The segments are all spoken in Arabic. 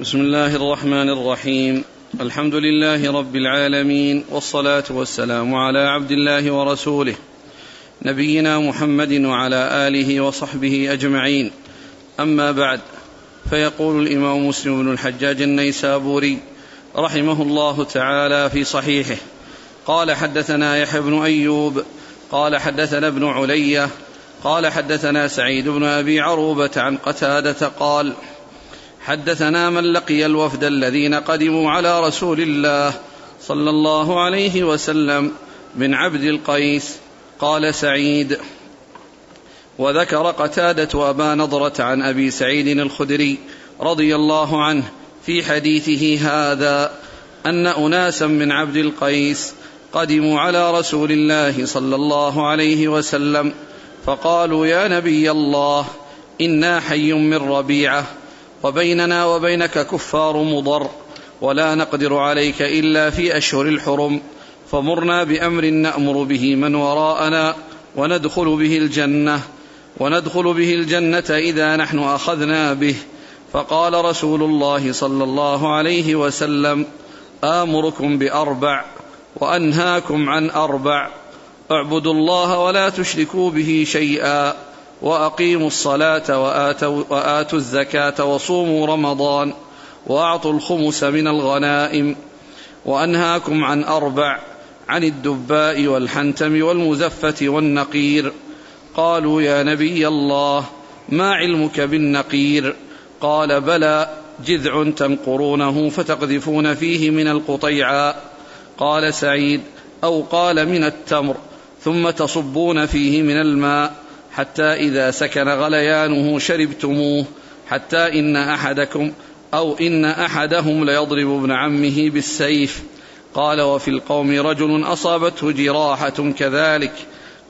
بسم الله الرحمن الرحيم. الحمد لله رب العالمين والصلاة والسلام على عبد الله ورسوله نبينا محمد وعلى آله وصحبه أجمعين. أما بعد فيقول الإمام مسلم بن الحجاج النيسابوري رحمه الله تعالى في صحيحه قال حدثنا يحيى بن أيوب قال حدثنا ابن علية قال حدثنا سعيد بن أبي عروبة عن قتادة قال حدثنا من لقي الوفد الذين قدموا على رسول الله صلى الله عليه وسلم من عبد القيس. قال سعيد وذكر قتادة أبا نضرة عن أبي سعيد الخدري رضي الله عنه في حديثه هذا أن أناسا من عبد القيس قدموا على رسول الله صلى الله عليه وسلم فقالوا يا نبي الله إنا حي من ربيعة. وبيننا وبينك كفار مضر ولا نقدر عليك إلا في أشهر الحرم. فمرنا بأمر نأمر به من وراءنا وندخل به الجنة وندخل به الجنة إذا نحن أخذنا به. فقال رسول الله صلى الله عليه وسلم آمركم بأربع وأنهاكم عن أربع. اعبدوا الله ولا تشركوا به شيئا. وأقيموا الصلاة وآتوا, وآتوا الزكاة وصوموا رمضان وأعطوا الخمس من الغنائم. وأنهاكم عن أربع عن الدباء والحنتم والمزفة والنقير. قالوا يا نبي الله ما علمك بالنقير؟ قال بلى جذع تنقرونه فتقذفون فيه من القطيعاء قال سعيد أو قال من التمر ثم تصبون فيه من الماء. حتى إذا سكن غليانه شربتموه حتى إن أحدكم أو إن أحدهم ليضرب ابن عمه بالسيف. قال وفي القوم رجل أصابته جراحة كذلك.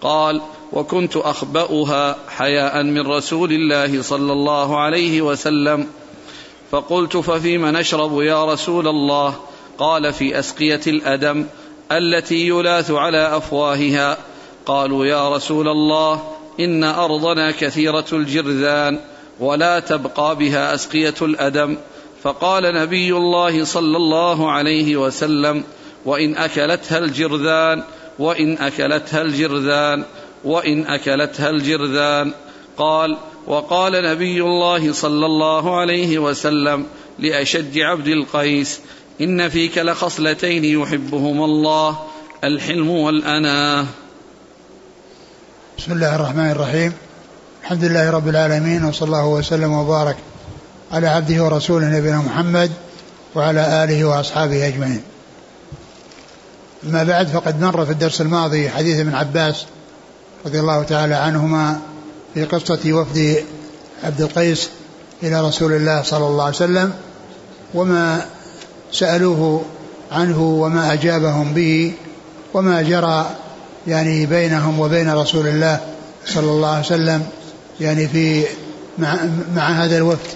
قال وكنت أخبأها حياء من رسول الله صلى الله عليه وسلم. فقلت ففيم نشرب يا رسول الله؟ قال في أسقية الأدم التي يلاث على أفواهها. قالوا يا رسول الله إن أرضنا كثيرة الجرذان ولا تبقى بها أسقية الأدم. فقال نبي الله صلى الله عليه وسلم وإن أكلتها الجرذان وإن أكلتها الجرذان وإن أكلتها الجرذان. قال وقال نبي الله صلى الله عليه وسلم لأشج عبد القيس إن فيك لخصلتين يحبهما الله الحلم والأناة. بسم الله الرحمن الرحيم. الحمد لله رب العالمين وصلى الله وسلم وبارك على عبده ورسوله نبينا محمد وعلى آله وأصحابه أجمعين. أما بعد فقد مر في الدرس الماضي حديث ابن عباس رضي الله تعالى عنهما في قصة وفد عبد القيس إلى رسول الله صلى الله عليه وسلم وما سألوه عنه وما أجابهم به وما جرى يعني بينهم وبين رسول الله صلى الله عليه وسلم يعني في مع, مع هذا الوفد.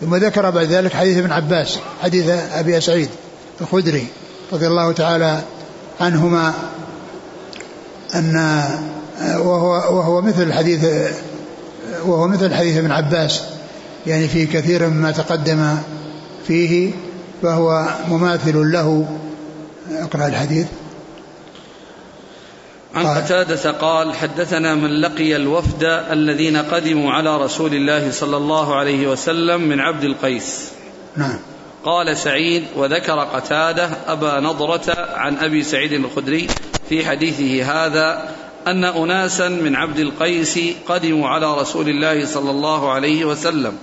ثم ذكر بعد ذلك حديث ابن عباس حديث أبي سعيد الخدري رضي الله تعالى عنهما أن وهو وهو مثل حديث وهو مثل حديث ابن عباس يعني في كثير مما تقدم فيه فهو مماثل له. اقرأ الحديث. عن قتادة قال حدثنا من لقي الوفد الذين قدموا على رسول الله صلى الله عليه وسلم من عبد القيس. نعم. قال سعيد وذكر قتادة أبا نضرة عن أبي سعيد الخدري في حديثه هذا أن أناسا من عبد القيس قدموا على رسول الله صلى الله عليه وسلم.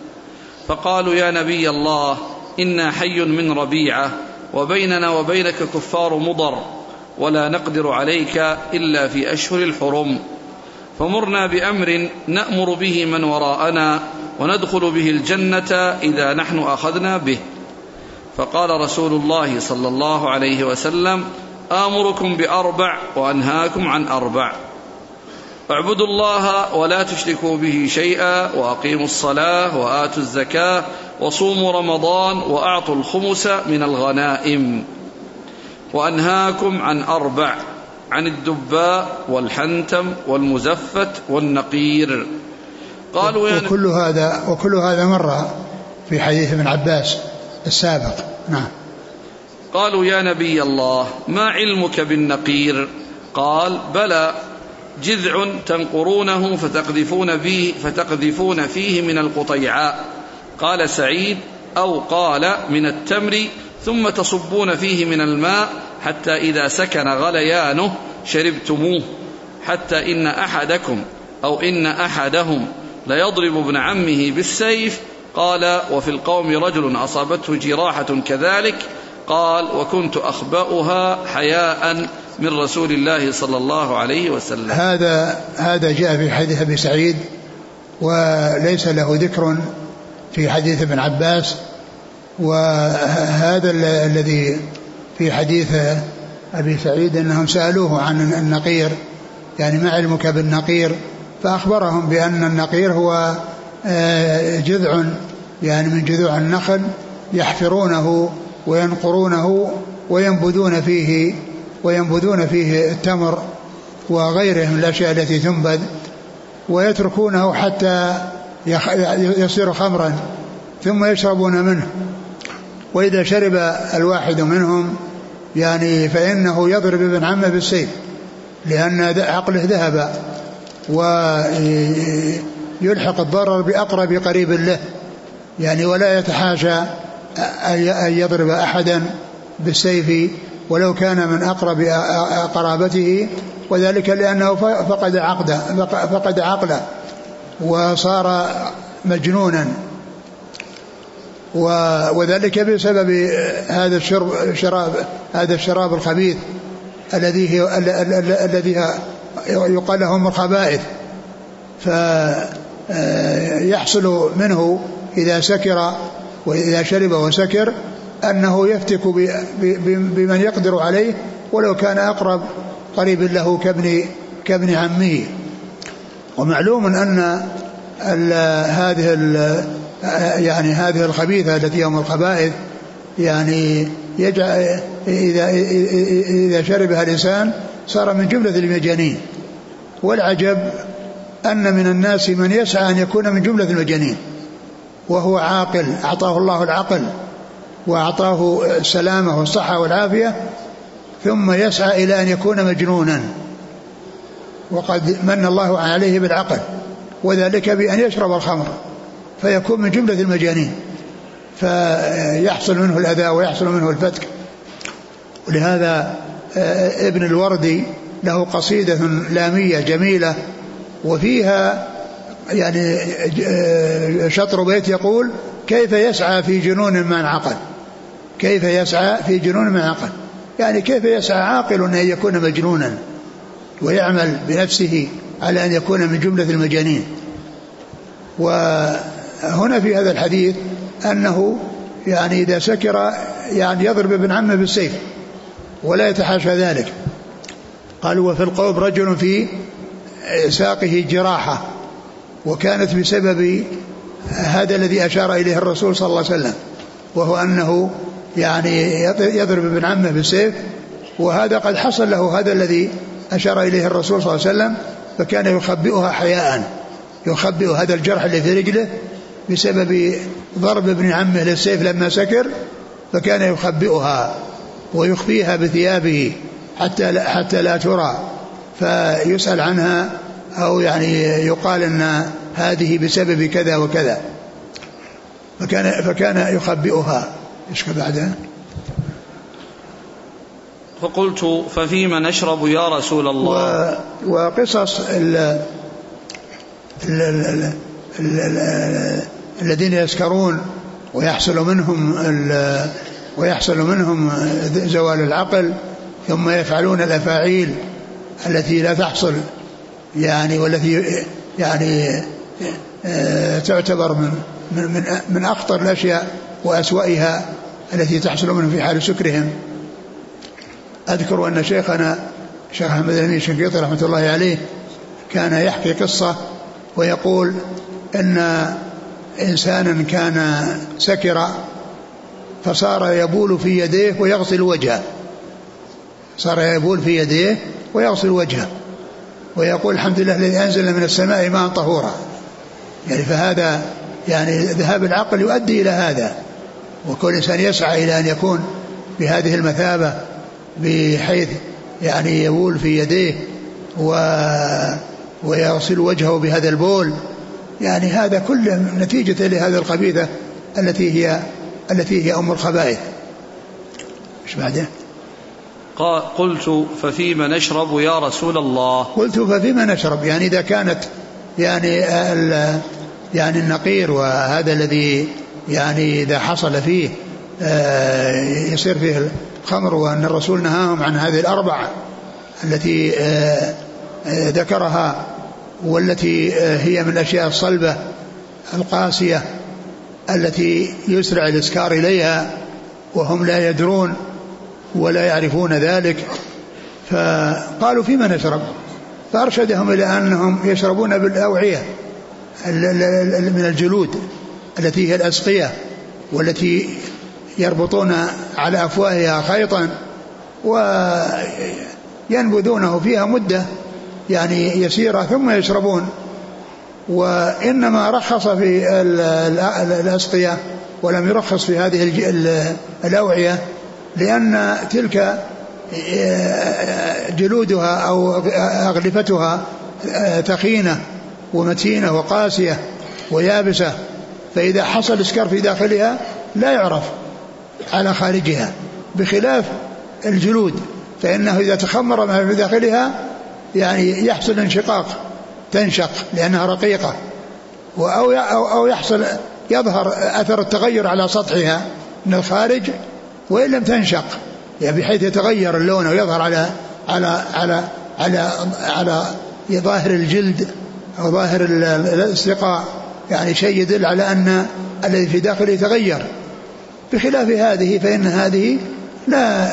فقالوا يا نبي الله إنا حي من ربيعة وبيننا وبينك كفار مضر. ولا نقدر عليك إلا في أشهر الحرم. فمرنا بأمر نأمر به من وراءنا وندخل به الجنة إذا نحن أخذنا به. فقال رسول الله صلى الله عليه وسلم آمركم بأربع وأنهاكم عن أربع. اعبدوا الله ولا تشركوا به شيئا وأقيموا الصلاة وآتوا الزكاة وصوموا رمضان وأعطوا الخمس من الغنائم. وأنهاكم عن أربع عن الدباء والحنتم والمزفت والنقير. قالوا يعني وكل هذا وكل هذا مر في حديث ابن عباس السابق. نعم. قالوا يا نبي الله ما علمك بالنقير؟ قال بلى جذع تنقرونه فتقذفون فيه فتقذفون فيه من القطيعاء. قال سعيد أو قال من التمر ثم تصبون فيه من الماء حتى إذا سكن غليانه شربتموه حتى إن أحدكم أو إن أحدهم ليضرب ابن عمه بالسيف قال وفي القوم رجل أصابته جراحة كذلك قال وكنت أخبأها حياء من رسول الله صلى الله عليه وسلم. هذا هذا جاء في حديث أبي سعيد وليس له ذكر في حديث ابن عباس وهذا الذي في حديث أبي سعيد أنهم سألوه عن النقير يعني ما علمك بالنقير؟ فأخبرهم بأن النقير هو آه، جذع يعني من جذوع النخل يحفرونه وينقرونه وينبذون فيه وينبذون فيه التمر وغيره من الأشياء التي تنبذ ويتركونه حتى يصير خمرا ثم يشربون منه. وإذا شرب الواحد منهم يعني فإنه يضرب ابن عمه بالسيف لأن عقله ذهب ويلحق الضرر بأقرب قريب له يعني ولا يتحاشى أن يضرب أحدا بالسيف ولو كان من أقرب قرابته وذلك لأنه فقد عقده فقد عقله وصار مجنونا. وذلك بسبب هذا الشرب شراب هذا الشراب الخبيث الذي هي الذي يقال لهم الخبائث. فيحصل منه إذا سكر وإذا شرب وسكر أنه يفتك بمن يقدر عليه ولو كان أقرب قريب له كابن كابن عمه. ومعلوم أن هذه يعني هذه الخبيثة التي هم الخبائث يعني يجعل إذا إذا شربها الإنسان صار من جملة المجانين. والعجب أن من الناس من يسعى أن يكون من جملة المجانين وهو عاقل أعطاه الله العقل وأعطاه السلامة والصحة والعافية ثم يسعى إلى أن يكون مجنونا. وقد من الله عليه بالعقل وذلك بأن يشرب الخمر. فيكون من جملة المجانين. فيحصل منه الأذى ويحصل منه الفتك. ولهذا آه، ابن الوردي له قصيدة لامية جميلة وفيها يعني آه، شطر بيت يقول كيف يسعى في جنون ما انعقد كيف يسعى في جنون ما انعقد يعني كيف يسعى عاقل أن يكون مجنونا ويعمل بنفسه على أن يكون من جملة المجانين؟ وهنا في هذا الحديث أنه يعني إذا سكر يعني يضرب ابن عمه بالسيف ولا يتحاشى ذلك. قالوا وفي القوم رجل في ساقه جراحة وكانت بسبب هذا الذي أشار إليه الرسول صلى الله عليه وسلم وهو أنه يعني يضرب ابن عمه بالسيف وهذا قد حصل له هذا الذي أشار إليه الرسول صلى الله عليه وسلم فكان يخبئها حياء يخبئ هذا الجرح اللي في رجله بسبب ضرب ابن عمه للسيف لما سكر فكان يخبئها ويخفيها بثيابه حتى لا حتى لا ترى فيسأل عنها أو يعني يقال أن هذه بسبب كذا وكذا. فكان فكان يخبئها. إيش بعدها؟ فقلت ففيما نشرب يا رسول الله؟ وقصص ال ال ال ال الذين يسكرون ويحصل منهم ويحصل منهم زوال العقل ثم يفعلون الأفاعيل التي لا تحصل يعني والتي يعني آه، تعتبر من من من أخطر الأشياء وأسوأها التي تحصل منهم في حال سكرهم. أذكر أن شيخنا شيخ أحمد الأمين الشنقيطي رحمة الله عليه كان يحكي قصة ويقول إن إنسانا كان سكر فصار يبول في يديه ويغسل وجهه. صار يبول في يديه ويغسل وجهه. ويقول الحمد لله الذي أنزل من السماء ماء طهورا. يعني فهذا يعني ذهاب العقل يؤدي إلى هذا. وكل إنسان يسعى إلى أن يكون بهذه المثابة بحيث يعني يبول في يديه و ويغسل وجهه بهذا البول. يعني هذا كله نتيجة لهذه الخبيثة التي هي التي هي أم الخبائث. إيش بعده؟ قلت ففيما نشرب يا رسول الله. قلت ففيما نشرب. يعني إذا كانت يعني يعني النقير وهذا الذي يعني إذا حصل فيه آه، يصير فيه الخمر وأن الرسول نهاهم عن هذه الأربعة التي آه، آه، ذكرها والتي هي من الأشياء الصلبة القاسية التي يسرع الإسكار إليها وهم لا يدرون ولا يعرفون ذلك. فقالوا فيما نشرب؟ فأرشدهم إلى أنهم يشربون بالأوعية من الجلود التي هي الأسقية والتي يربطون على أفواهها خيطا وينبذونه فيها مدة يعني يسيرة ثم يشربون وإنما رخص في الأسقية ولم يرخص في هذه الأوعية لأن تلك جلودها أو أغلفتها ثخينة ومتينة وقاسية ويابسة فإذا حصل إسكار في داخلها لا يعرف على خارجها بخلاف الجلود فإنه إذا تخمر ما في داخلها يعني يحصل انشقاق تنشق لأنها رقيقة. أو أو يحصل يظهر أثر التغير على سطحها من الخارج وإن لم تنشق. يعني بحيث يتغير اللون ويظهر على على على على على ظاهر الجلد أو ظاهر الاستقاء يعني شيء يدل على أن الذي في داخله يتغير. بخلاف هذه فإن هذه لا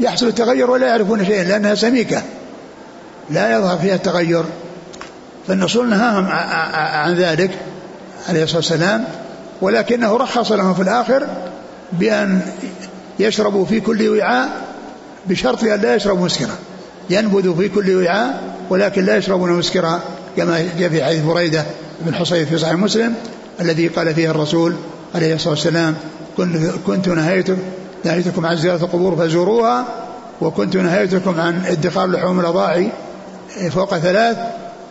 يحصل التغير ولا يعرفون شيئا لأنها سميكة. لا يظهر فيها التغير. فالرسول نهاهم عن ذلك عليه الصلاة والسلام ولكنه رخص لهم في الآخر بأن يشربوا في كل وعاء بشرط أن لا يشربوا مسكرا. ينبذ في كل وعاء ولكن لا يشربون مسكرا كما جاء في حديث بريدة بن حصين في صحيح مسلم الذي قال فيه الرسول عليه الصلاة والسلام كنت نهيتم نهيتكم عن زيارة القبور فزوروها وكنت نهيتكم عن ادخار لحوم الأضاعي فوق ثلاث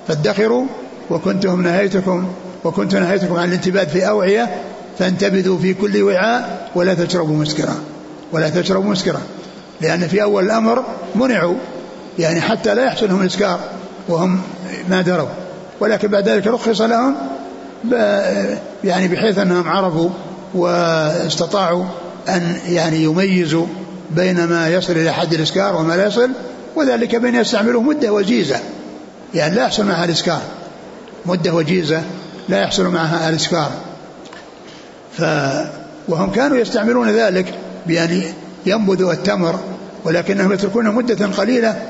فادخروا وكنتم نهيتكم وكنت نهيتكم عن الانتباد في أوعية فانتبذوا في كل وعاء ولا تشربوا مسكرا. ولا تشربوا مسكرا. لأن في أول الأمر منعوا يعني حتى لا يحصل لهم الإسكار وهم ما دروا. ولكن بعد ذلك رخص لهم يعني بحيث أنهم عرفوا واستطاعوا أن يعني يميزوا بين ما يصل إلى حد الإسكار وما لا يصل. وذلك بين يستعملوه مدة وجيزة. يعني لا يحصل معها الإسكار. مدة وجيزة لا يحصل معها الإسكار. ف وهم كانوا يستعملون ذلك بأن ينبذوا التمر ولكنهم يتركونه مدة قليلة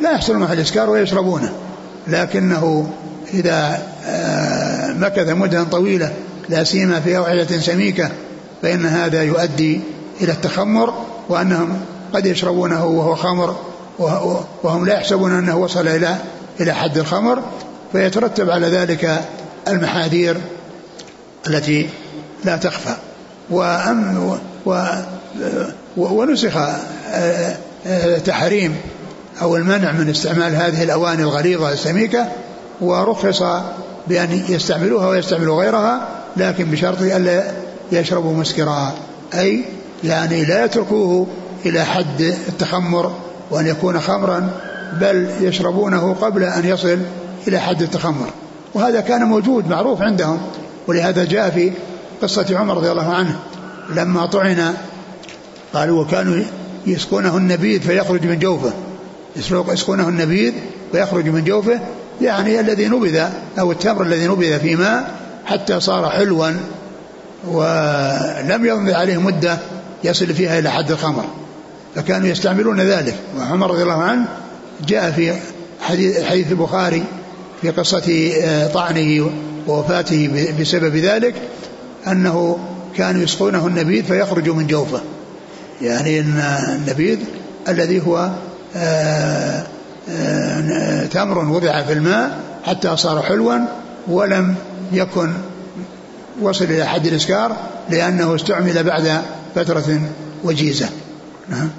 لا يحصل معها الإسكار ويشربونه. لكنه إذا آه، مكث مدة طويلة لا سيما في أوعية سميكة فإن هذا يؤدي إلى التخمر وأنهم قد يشربونه وهو خمر. وهم لا يحسبون أنه وصل إلى إلى حد الخمر فيترتب على ذلك المحاذير التي لا تخفى. وأم و ونسخ تحريم أو المنع من استعمال هذه الأواني الغليظة السميكة ورخص بأن يستعملوها ويستعملوا غيرها لكن بشرط ألا يشربوا مسكرا أي يعني لا يتركوه إلى حد التخمر وأن يكون خمرا بل يشربونه قبل أن يصل إلى حد التخمر. وهذا كان موجود معروف عندهم. ولهذا جاء في قصة عمر رضي الله عنه لما طعن قالوا وكانوا يسقونه النبيذ فيخرج من جوفه. يسقونه النبيذ فيخرج من جوفه يعني الذي نبذ أو التمر الذي نبذ في ماء حتى صار حلوا ولم يمضي عليه مدة يصل فيها إلى حد الخمر. فكانوا يستعملون ذلك. وعمر رضي الله عنه جاء في حديث, حديث البخاري في قصة آه، طعنه ووفاته بسبب ذلك أنه كانوا يسقونه النبيذ فيخرج من جوفه. يعني أن النبيذ الذي هو آه، آه، تمر وضع في الماء حتى صار حلوا ولم يكن وصل إلى حد الإسكار لأنه استعمل بعد فترة وجيزة. نعم.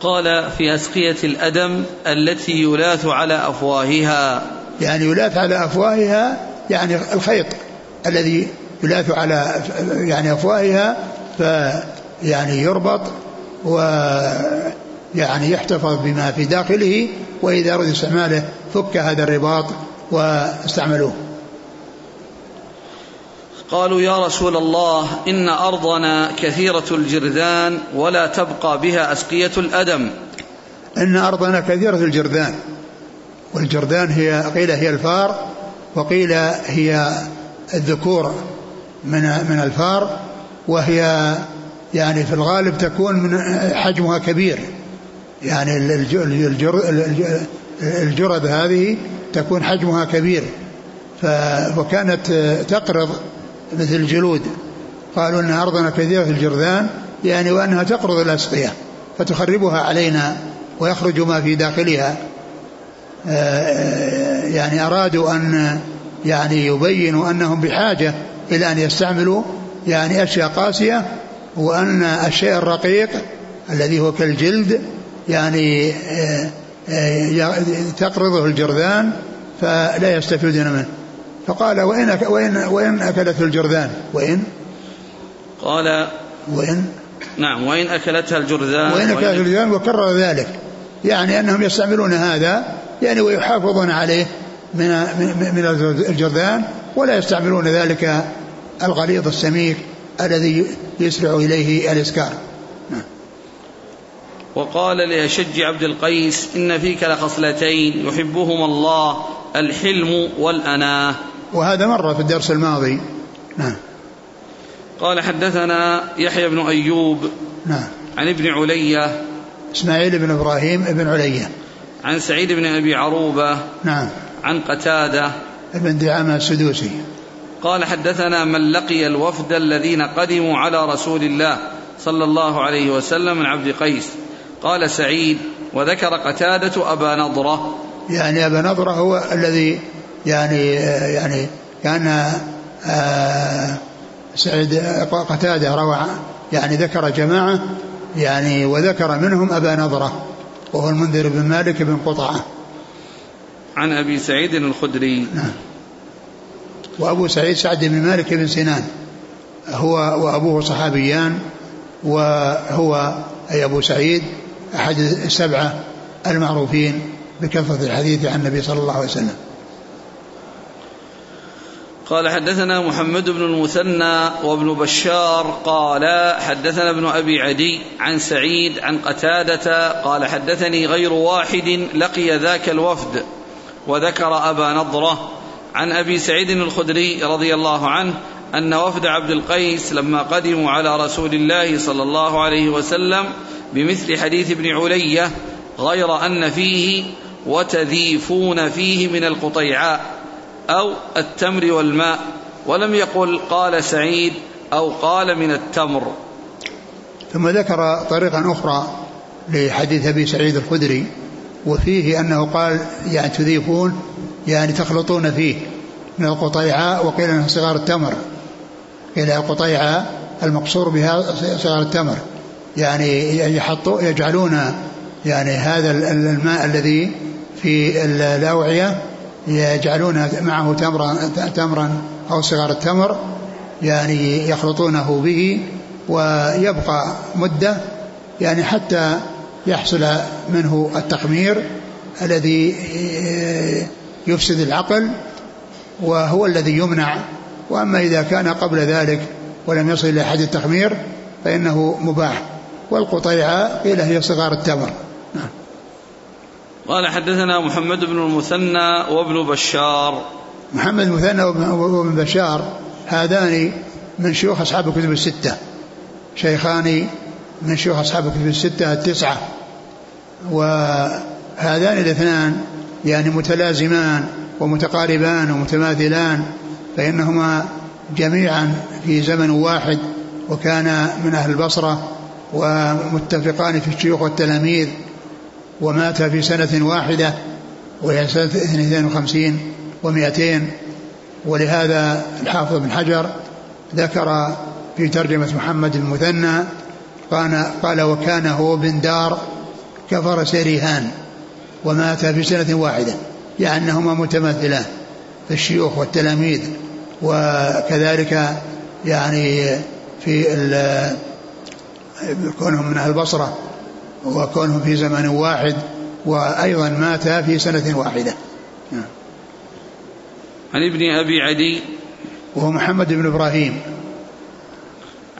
قال في أسقية الأدم التي يلاث على أفواهها. يعني يلاث على أفواهها يعني الخيط الذي يلاث على يعني أفواهها فيعني يربط و يعني يحتفظ بما في داخله وإذا أراد استعماله فك هذا الرباط واستعملوه. قالوا يا رسول الله إن أرضنا كثيرة الجرذان ولا تبقى بها أسقية الأدم. إن أرضنا كثيرة الجرذان والجرذان هي قيل هي الفار وقيل هي الذكور من من الفار وهي يعني في الغالب تكون من حجمها كبير. يعني الجرذ هذه تكون حجمها كبير. وكانت تقرض مثل الجلود. قالوا ان أرضنا كثيره الجرذان يعني وأنها تقرض الأسقية فتخربها علينا ويخرج ما في داخلها. يعني أرادوا أن يعني يبينوا أنهم بحاجة إلى أن يستعملوا يعني أشياء قاسية وأن الشيء الرقيق الذي هو كالجلد يعني تقرضه الجرذان فلا يستفيدون منه. فقال وإن وإن وإن أكلته الجرذان. وإن؟ قال وإن؟ نعم وإن أكلتها الجرذان وإن أكلتها الجرذان وكرر ذلك. يعني أنهم يستعملون هذا يعني ويحافظون عليه من من الجرذان ولا يستعملون ذلك الغليظ السميك الذي يسرع إليه الإسكار. وقال لأشج عبد القيس إن فيك لخصلتين يحبهما الله الحلم والأناة. وهذا مر في الدرس الماضي. نعم. قال حدثنا يحيى بن أيوب نعم. عن ابن علية إسماعيل بن إبراهيم بن علية. عن سعيد بن أبي عروبة نعم. عن قتادة ابن دعامة السدوسي. قال حدثنا من لقي الوفد الذين قدموا على رسول الله صلى الله عليه وسلم من عبد قيس. قال سعيد وذكر قتادة أبا نضرة. يعني أبا نضرة هو الذي يعني يعني كان آه، سعيد قتادة روى يعني ذكر جماعة يعني وذكر منهم أبا نضرة وهو المنذر بن مالك بن قطعة. عن أبي سعيد الخدري. نعم. وأبو سعيد سعد بن مالك بن سنان هو وأبوه صحابيان وهو أي أبو سعيد أحد السبعة المعروفين بكثرة الحديث عن النبي صلى الله عليه وسلم. قال حدثنا محمد بن المثنى وابن بشار قال حدثنا ابن أبي عدي عن سعيد عن قتادة قال حدثني غير واحد لقي ذاك الوفد وذكر أبا نضرة عن أبي سعيد الخدري رضي الله عنه أن وفد عبد القيس لما قدموا على رسول الله صلى الله عليه وسلم بمثل حديث ابن علية غير أن فيه وتذيفون فيه من القطيعاء. أو التمر والماء ولم يقل قال سعيد أو قال من التمر. ثم ذكر طريقا أخرى لحديث أبي سعيد الخدري وفيه أنه قال يعني تذيفون يعني تخلطون فيه من القطيعاء وقيل إنه صغار التمر. قيل القطيعاء المقصور بها صغار التمر. يعني يحطوا يجعلون يعني هذا الماء الذي في الأوعية يجعلون معه تمرا تمرا أو صغار التمر يعني يخلطونه به ويبقى مدة يعني حتى يحصل منه التخمير الذي يفسد العقل وهو الذي يمنع. وأما إذا كان قبل ذلك ولم يصل إلى حد التخمير فإنه مباح. والقطيعة قيل هي صغار التمر. قال حدثنا محمد بن المثنى وابن بشار. محمد المثنى وابن بشار هذان من شيوخ أصحاب الكتب الستة. شيخان من شيوخ أصحاب الكتب الستة التسعة. وهذان الاثنان يعني متلازمان ومتقاربان ومتماثلان فإنهما جميعا في زمن واحد وكان من أهل البصرة ومتفقان في الشيوخ والتلاميذ ومات في سنة واحدة وهي سنة 52 و200 ولهذا الحافظ بن حجر ذكر في ترجمة محمد المثنى قال, قال وكان هو بن دار كفر سريهان ومات في سنة واحدة يعني أنهما متماثلان في الشيوخ والتلاميذ وكذلك يعني في كونهم من أهل البصرة وكونهم في زمن واحد وأيضا مات في سنة واحدة. عن ابن أبي عدي. وهو محمد بن إبراهيم.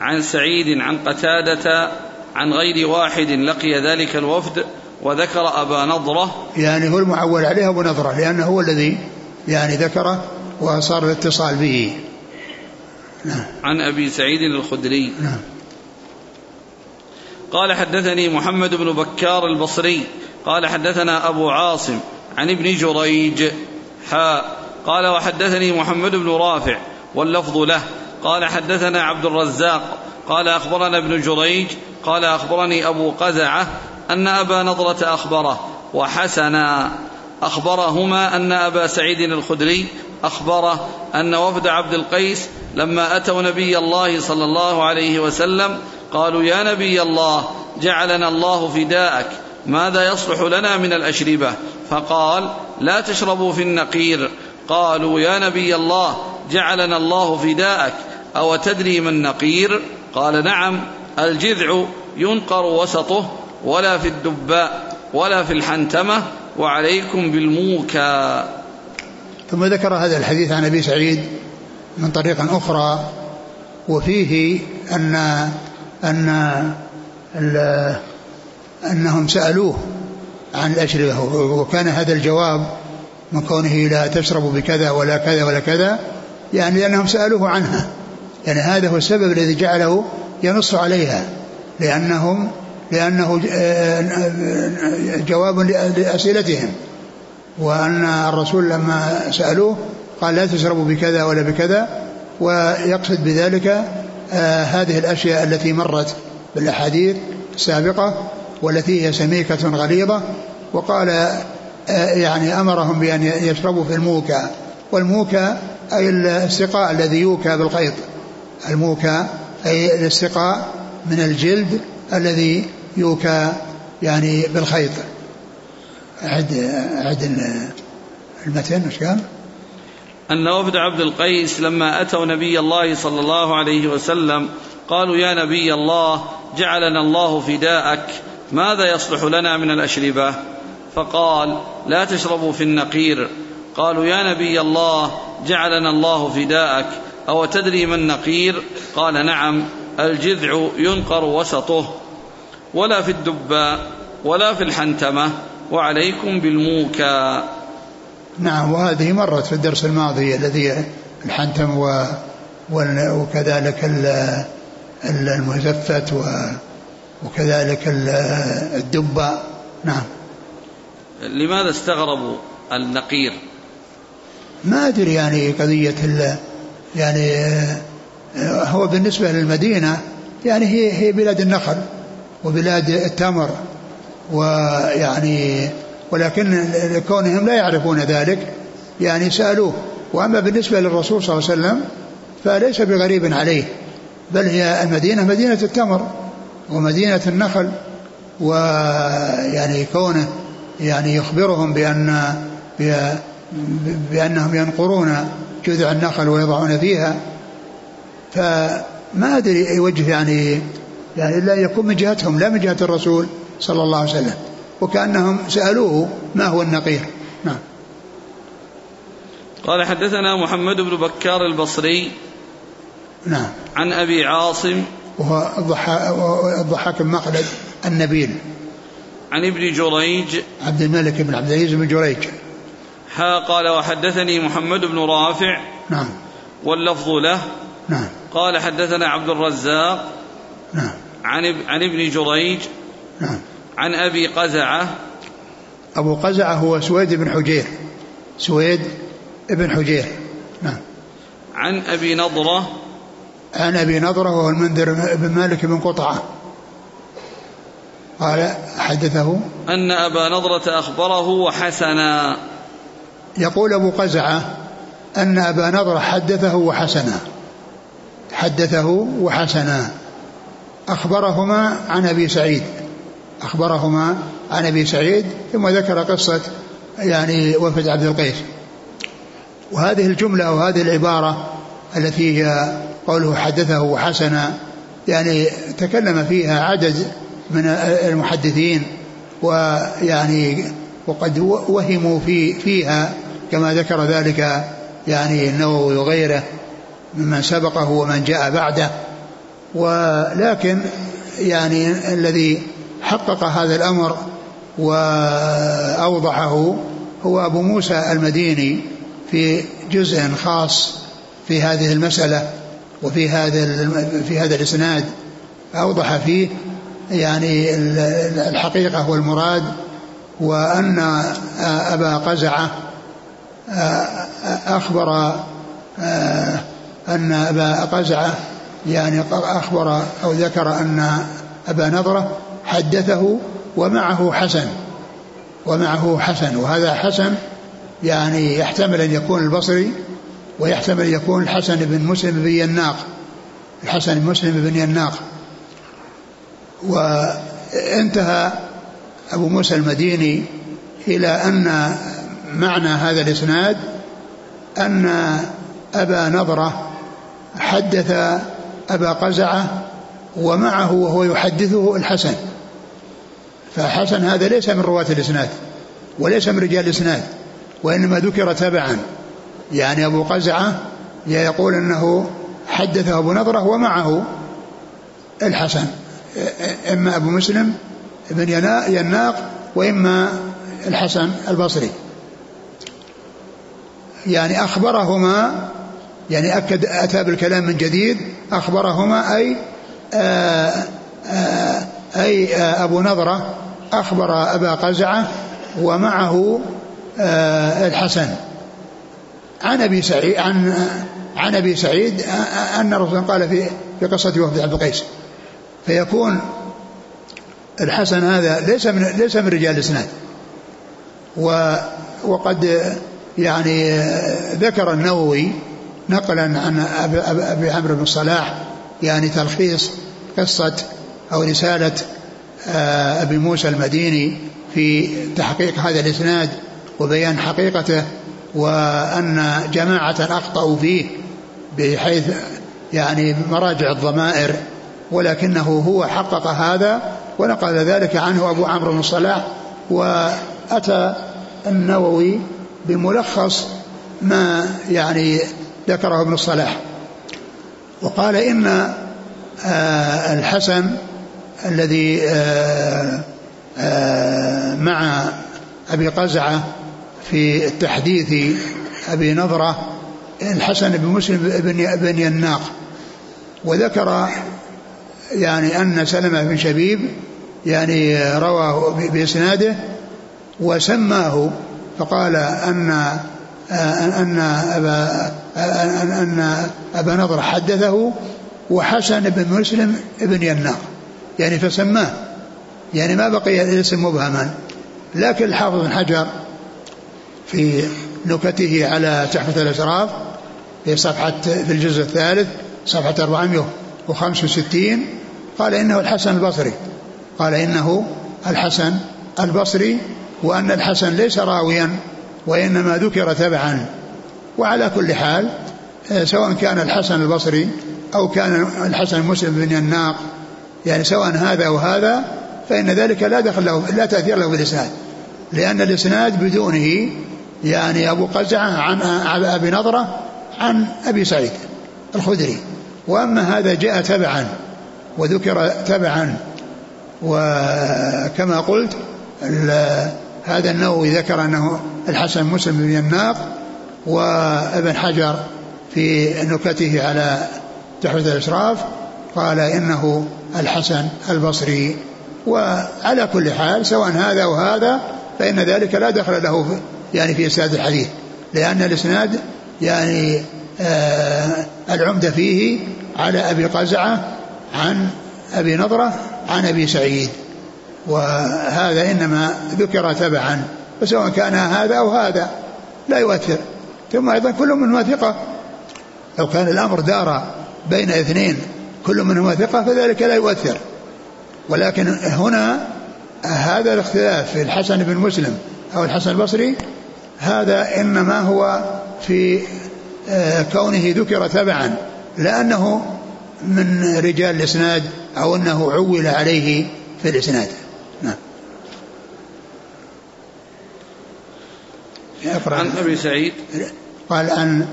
عن سعيد عن قتادة عن غير واحد لقي ذلك الوفد وذكر أبا نضرة. يعني هو المعول عليه أبو نضرة لأنه هو الذي يعني ذكره وصار الاتصال به. نعم. عن أبي سعيد الخدري. نعم. قال حدثني محمد بن بكار البصري قال حدثنا أبو عاصم عن ابن جريج. حاء قال وحدثني محمد بن رافع واللفظ له. قال حدثنا عبد الرزاق قال أخبرنا ابن جريج قال أخبرني أبو قزعة أن أبا نضرة أخبره وحسنا. أخبرهما أن أبا سعيد الخدري أخبره أن وفد عبد القيس لما أتوا نبي الله صلى الله عليه وسلم قالوا يا نبي الله جعلنا الله فداءك ماذا يصلح لنا من الأشربة؟ فقال لا تشربوا في النقير. قالوا يا نبي الله جعلنا الله فداءك أو تدري ما النقير قال نعم الجذع ينقر وسطه ولا في الدباء ولا في الحنتمة وعليكم بالموكى. ثم ذكر هذا الحديث عن أبي سعيد من طريق أخرى وفيه أن أن أنهم سألوه عن الأشربة وكان هذا الجواب من كونه لا تشرب بكذا ولا كذا ولا كذا يعني لأنهم سألوه عنها. يعني هذا هو السبب الذي جعله ينص عليها لأنهم لأنه جواب لأسئلتهم وأن الرسول لما سألوه قال لا تشربوا بكذا ولا بكذا ويقصد بذلك آه هذه الأشياء التي مرت بالأحاديث السابقة والتي هي سميكة غليظة وقال آه يعني أمرهم بأن يشربوا في الموكى. والموكى أي السقاء الذي يوكى بالخيط الموكى أي الاستقاء من الجلد الذي يوكى يعني بالخيط. عد عد المتن وش قال؟ أن وفد عبد القيس لما أتوا نبي الله صلى الله عليه وسلم قالوا يا نبي الله جعلنا الله فداءك ماذا يصلح لنا من الأشربة؟ فقال لا تشربوا في النقير. قالوا يا نبي الله جعلنا الله فداءك أو تدري ما النقير؟ قال نعم الجذع ينقر وسطه ولا في الدباء ولا في الحنتمة وعليكم بالموكى نعم وهذه مرت في الدرس الماضي الذي الحنتم و وكذلك المزفت وكذلك الدباء نعم. لماذا استغربوا النقير؟ ما أدري يعني قضية يعني هو بالنسبة للمدينة يعني هي هي بلاد النخل وبلاد التمر ويعني ولكن كونهم لا يعرفون ذلك يعني سألوه. وأما بالنسبة للرسول صلى الله عليه وسلم فليس بغريب عليه بل هي المدينة مدينة التمر ومدينة النخل ويعني كونه يعني يخبرهم بأن بأنهم ينقرون جذع النخل ويضعون فيها. فما أدري أي وجه يعني يعني إلا يكون من جهتهم لا من جهة الرسول صلى الله عليه وسلم. وكأنهم سألوه ما هو النقير. نعم. قال حدثنا محمد بن بكار البصري نعم. عن أبي عاصم وهو الضحاك بن مخلد النبيل. عن ابن جريج عبد الملك بن عبد العزيز بن جريج. ها قال وحدثني محمد بن رافع نعم. واللفظ له. نعم. قال حدثنا عبد الرزاق نعم. عن عن ابن جريج نعم. عن أبي قزعة. أبو قزعة هو سويد بن حجير. سويد بن حجير. نعم. عن أبي نضرة. عن أبي نضرة وهو المنذر بن مالك بن قطعة. قال حدثه. أن أبا نضرة أخبره وحسنا يقول أبو قزعة أن أبا نضرة حدثه وحسنا حدثه وحسنا. أخبرهما عن أبي سعيد. أخبرهما عن أبي سعيد ثم ذكر قصة يعني وفد عبد القيس. وهذه الجملة وهذه العبارة التي هي قوله حدثه وحسنا يعني تكلم فيها عدد من المحدثين ويعني وقد وهموا في فيها كما ذكر ذلك يعني النووي وغيره ممن سبقه ومن جاء بعده. ولكن يعني الذي حقق هذا الأمر وأوضحه هو أبو موسى المديني في جزء خاص في هذه المسألة وفي هذا في هذا الإسناد. أوضح فيه يعني الحقيقة والمراد وأن أبا قزعة أخبر أن أبا قزعة يعني أخبر أو ذكر أن أبا نضرة حدثه ومعه حسن ومعه حسن. وهذا حسن يعني يحتمل أن يكون البصري ويحتمل أن يكون الحسن بن مسلم بن يناق. الحسن بن مسلم بن يناق. وانتهى أبو موسى المديني إلى أن معنى هذا الإسناد أن أبا نضرة حدث أبا قزعة ومعه وهو يحدثه الحسن. فحسن هذا ليس من رواة الإسناد وليس من رجال الإسناد وإنما ذكر تبعا. يعني أبو قزعة يقول أنه حدثه أبو نضرة ومعه الحسن إما أبو مسلم بن يناق وإما الحسن البصري. يعني أخبرهما يعني أكد أتى بالكلام من جديد أخبرهما أي آآ آآ أي أبو نضرة أخبر أبا قزعة ومعه الحسن. عن أبي سعيد عن عن أبي سعيد أن الرسول قال في في قصة وفد عبد القيس. فيكون الحسن هذا ليس من ليس من رجال الإسناد. وقد يعني ذكر النووي نقلا عن أبي عمرو بن الصلاح يعني تلخيص قصة أو رسالة آه، أبي موسى المديني في تحقيق هذا الإسناد وبيان حقيقته وأن جماعة أخطأوا فيه بحيث يعني مراجع الضمائر ولكنه هو حقق هذا ونقل ذلك عنه أبو عمرو بن الصلاح وأتى النووي بملخص ما يعني ذكره ابن الصلاح وقال إن آه، الحسن الذي آه، آه، مع أبي قزعة في تحديث أبي نظرة الحسن بن مسلم بن, بن يناق. وذكر يعني أن سلمة بن شبيب يعني رواه بإسناده وسماه فقال أن أن أبا أن أبا نضر حدثه وحسن بن مسلم بن يناق. يعني فسماه. يعني ما بقي الاسم مبهما. لكن الحافظ بن حجر في نكته على تحفة الأشراف في صفحة في الجزء الثالث صفحة 465 قال إنه الحسن البصري. قال إنه الحسن البصري وأن الحسن ليس راويا وإنما ذكر تبعا. وعلى كل حال سواء كان الحسن البصري أو كان الحسن مسلم بن يناق يعني سواء هذا أو هذا فإن ذلك لا دخل له لا تأثير له بالإسناد لأن الإسناد بدونه يعني أبو قزعة عن أبي نضرة عن أبي سعيد الخدري. وأما هذا جاء تبعا وذكر تبعا وكما قلت هذا النووي ذكر أنه الحسن مسلم بن يناق وابن حجر في نكته على تحفة الإشراف. قال إنه الحسن البصري. وعلى كل حال سواء هذا وهذا فإن ذلك لا دخل له يعني في إسناد الحديث. لأن الإسناد يعني آه العمدة فيه على أبي قزعة عن أبي نضرة عن أبي سعيد. وهذا إنما ذكر تبعا. فسواء كان هذا أو هذا لا يؤثر. ثم أيضا كل منهما ثقة. لو كان الأمر دار بين اثنين كل منهما ثقة فذلك لا يؤثر. ولكن هنا هذا الاختلاف في الحسن بن مسلم أو الحسن البصري هذا إنما هو في آه، كونه ذكر تبعا لأنه من رجال الإسناد أو أنه عول عليه في الإسناد. نعم. عن أبي سعيد. قال أن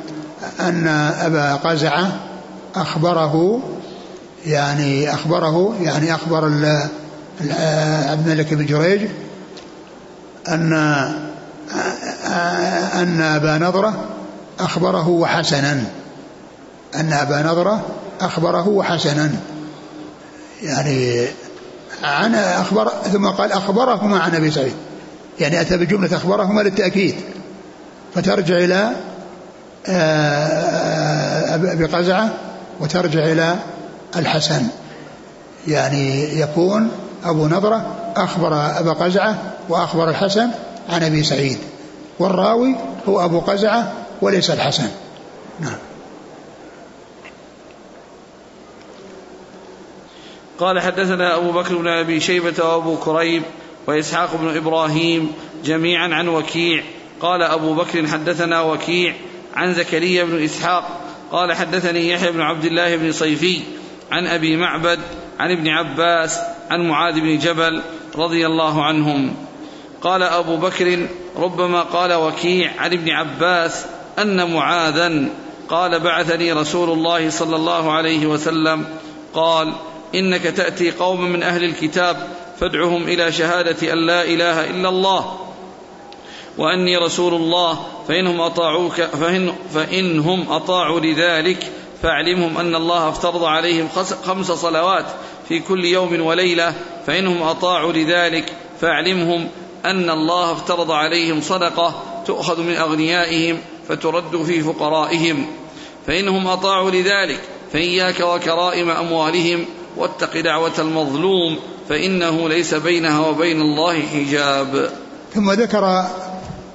أن أبا قزعة أخبره يعني أخبره يعني أخبر عبد الملك بن جريج أن أن أبا نضرة أخبره وحسنا أن أبا نضرة أخبره وحسنا يعني عن أخبر ثم قال أخبرهما عن أبي سعيد. يعني أتى بجملة أخبرهما للتأكيد. فترجع إلى آه، أبي قزعة وترجع إلى الحسن. يعني يكون أبو نضرة أخبر أبا قزعة وأخبر الحسن عن أبي سعيد والراوي هو أبو قزعة وليس الحسن. نعم. قال حدثنا أبو بكر بن أبي شيبة وأبو كريب وإسحاق بن إبراهيم جميعا عن وكيع. قال أبو بكر حدثنا وكيع عن زكريا بن إسحاق. قال حدثني يحيى بن عبد الله بن صيفي عن أبي معبد عن ابن عباس عن معاذ بن جبل رضي الله عنهم. قال أبو بكر ربما قال وكيع عن ابن عباس أن معاذا قال بعثني رسول الله صلى الله عليه وسلم. قال إنك تأتي قوما من أهل الكتاب فادعهم إلى شهادة أن لا إله إلا الله وأني رسول الله فإنهم أطاعوك فإن فإنهم أطاعوا لذلك فاعلمهم أن الله افترض عليهم خمس صلوات في كل يوم وليلة فإنهم أطاعوا لذلك. فاعلمهم أن الله افترض عليهم صدقة تؤخذ من أغنيائهم فترد في فقرائهم. فإنهم أطاعوا لذلك. فإياك وكرائم أموالهم واتق دعوة المظلوم فإنه ليس بينها وبين الله حجاب. ثم ذكر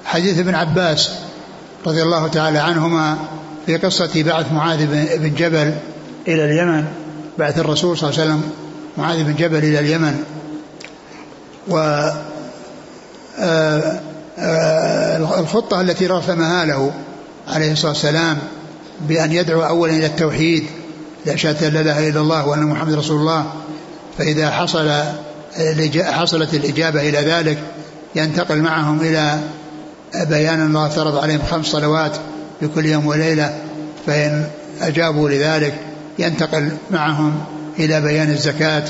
حديث ابن عباس رضي الله تعالى عنهما في قصة بعث معاذ بن جبل إلى اليمن بعث الرسول صلى الله عليه وسلم معاذ بن جبل إلى اليمن. و آه، آه، الخطة التي رسمها له عليه الصلاة والسلام بأن يدعو أولا إلى التوحيد لا شهادة لا إله إلا الله وأن محمد رسول الله. فإذا حصل حصلت الإجابة إلى ذلك ينتقل معهم إلى بيان الله افترض عليهم خمس صلوات. في كل يوم وليلة فإن أجابوا لذلك ينتقل معهم إلى بيان الزكاة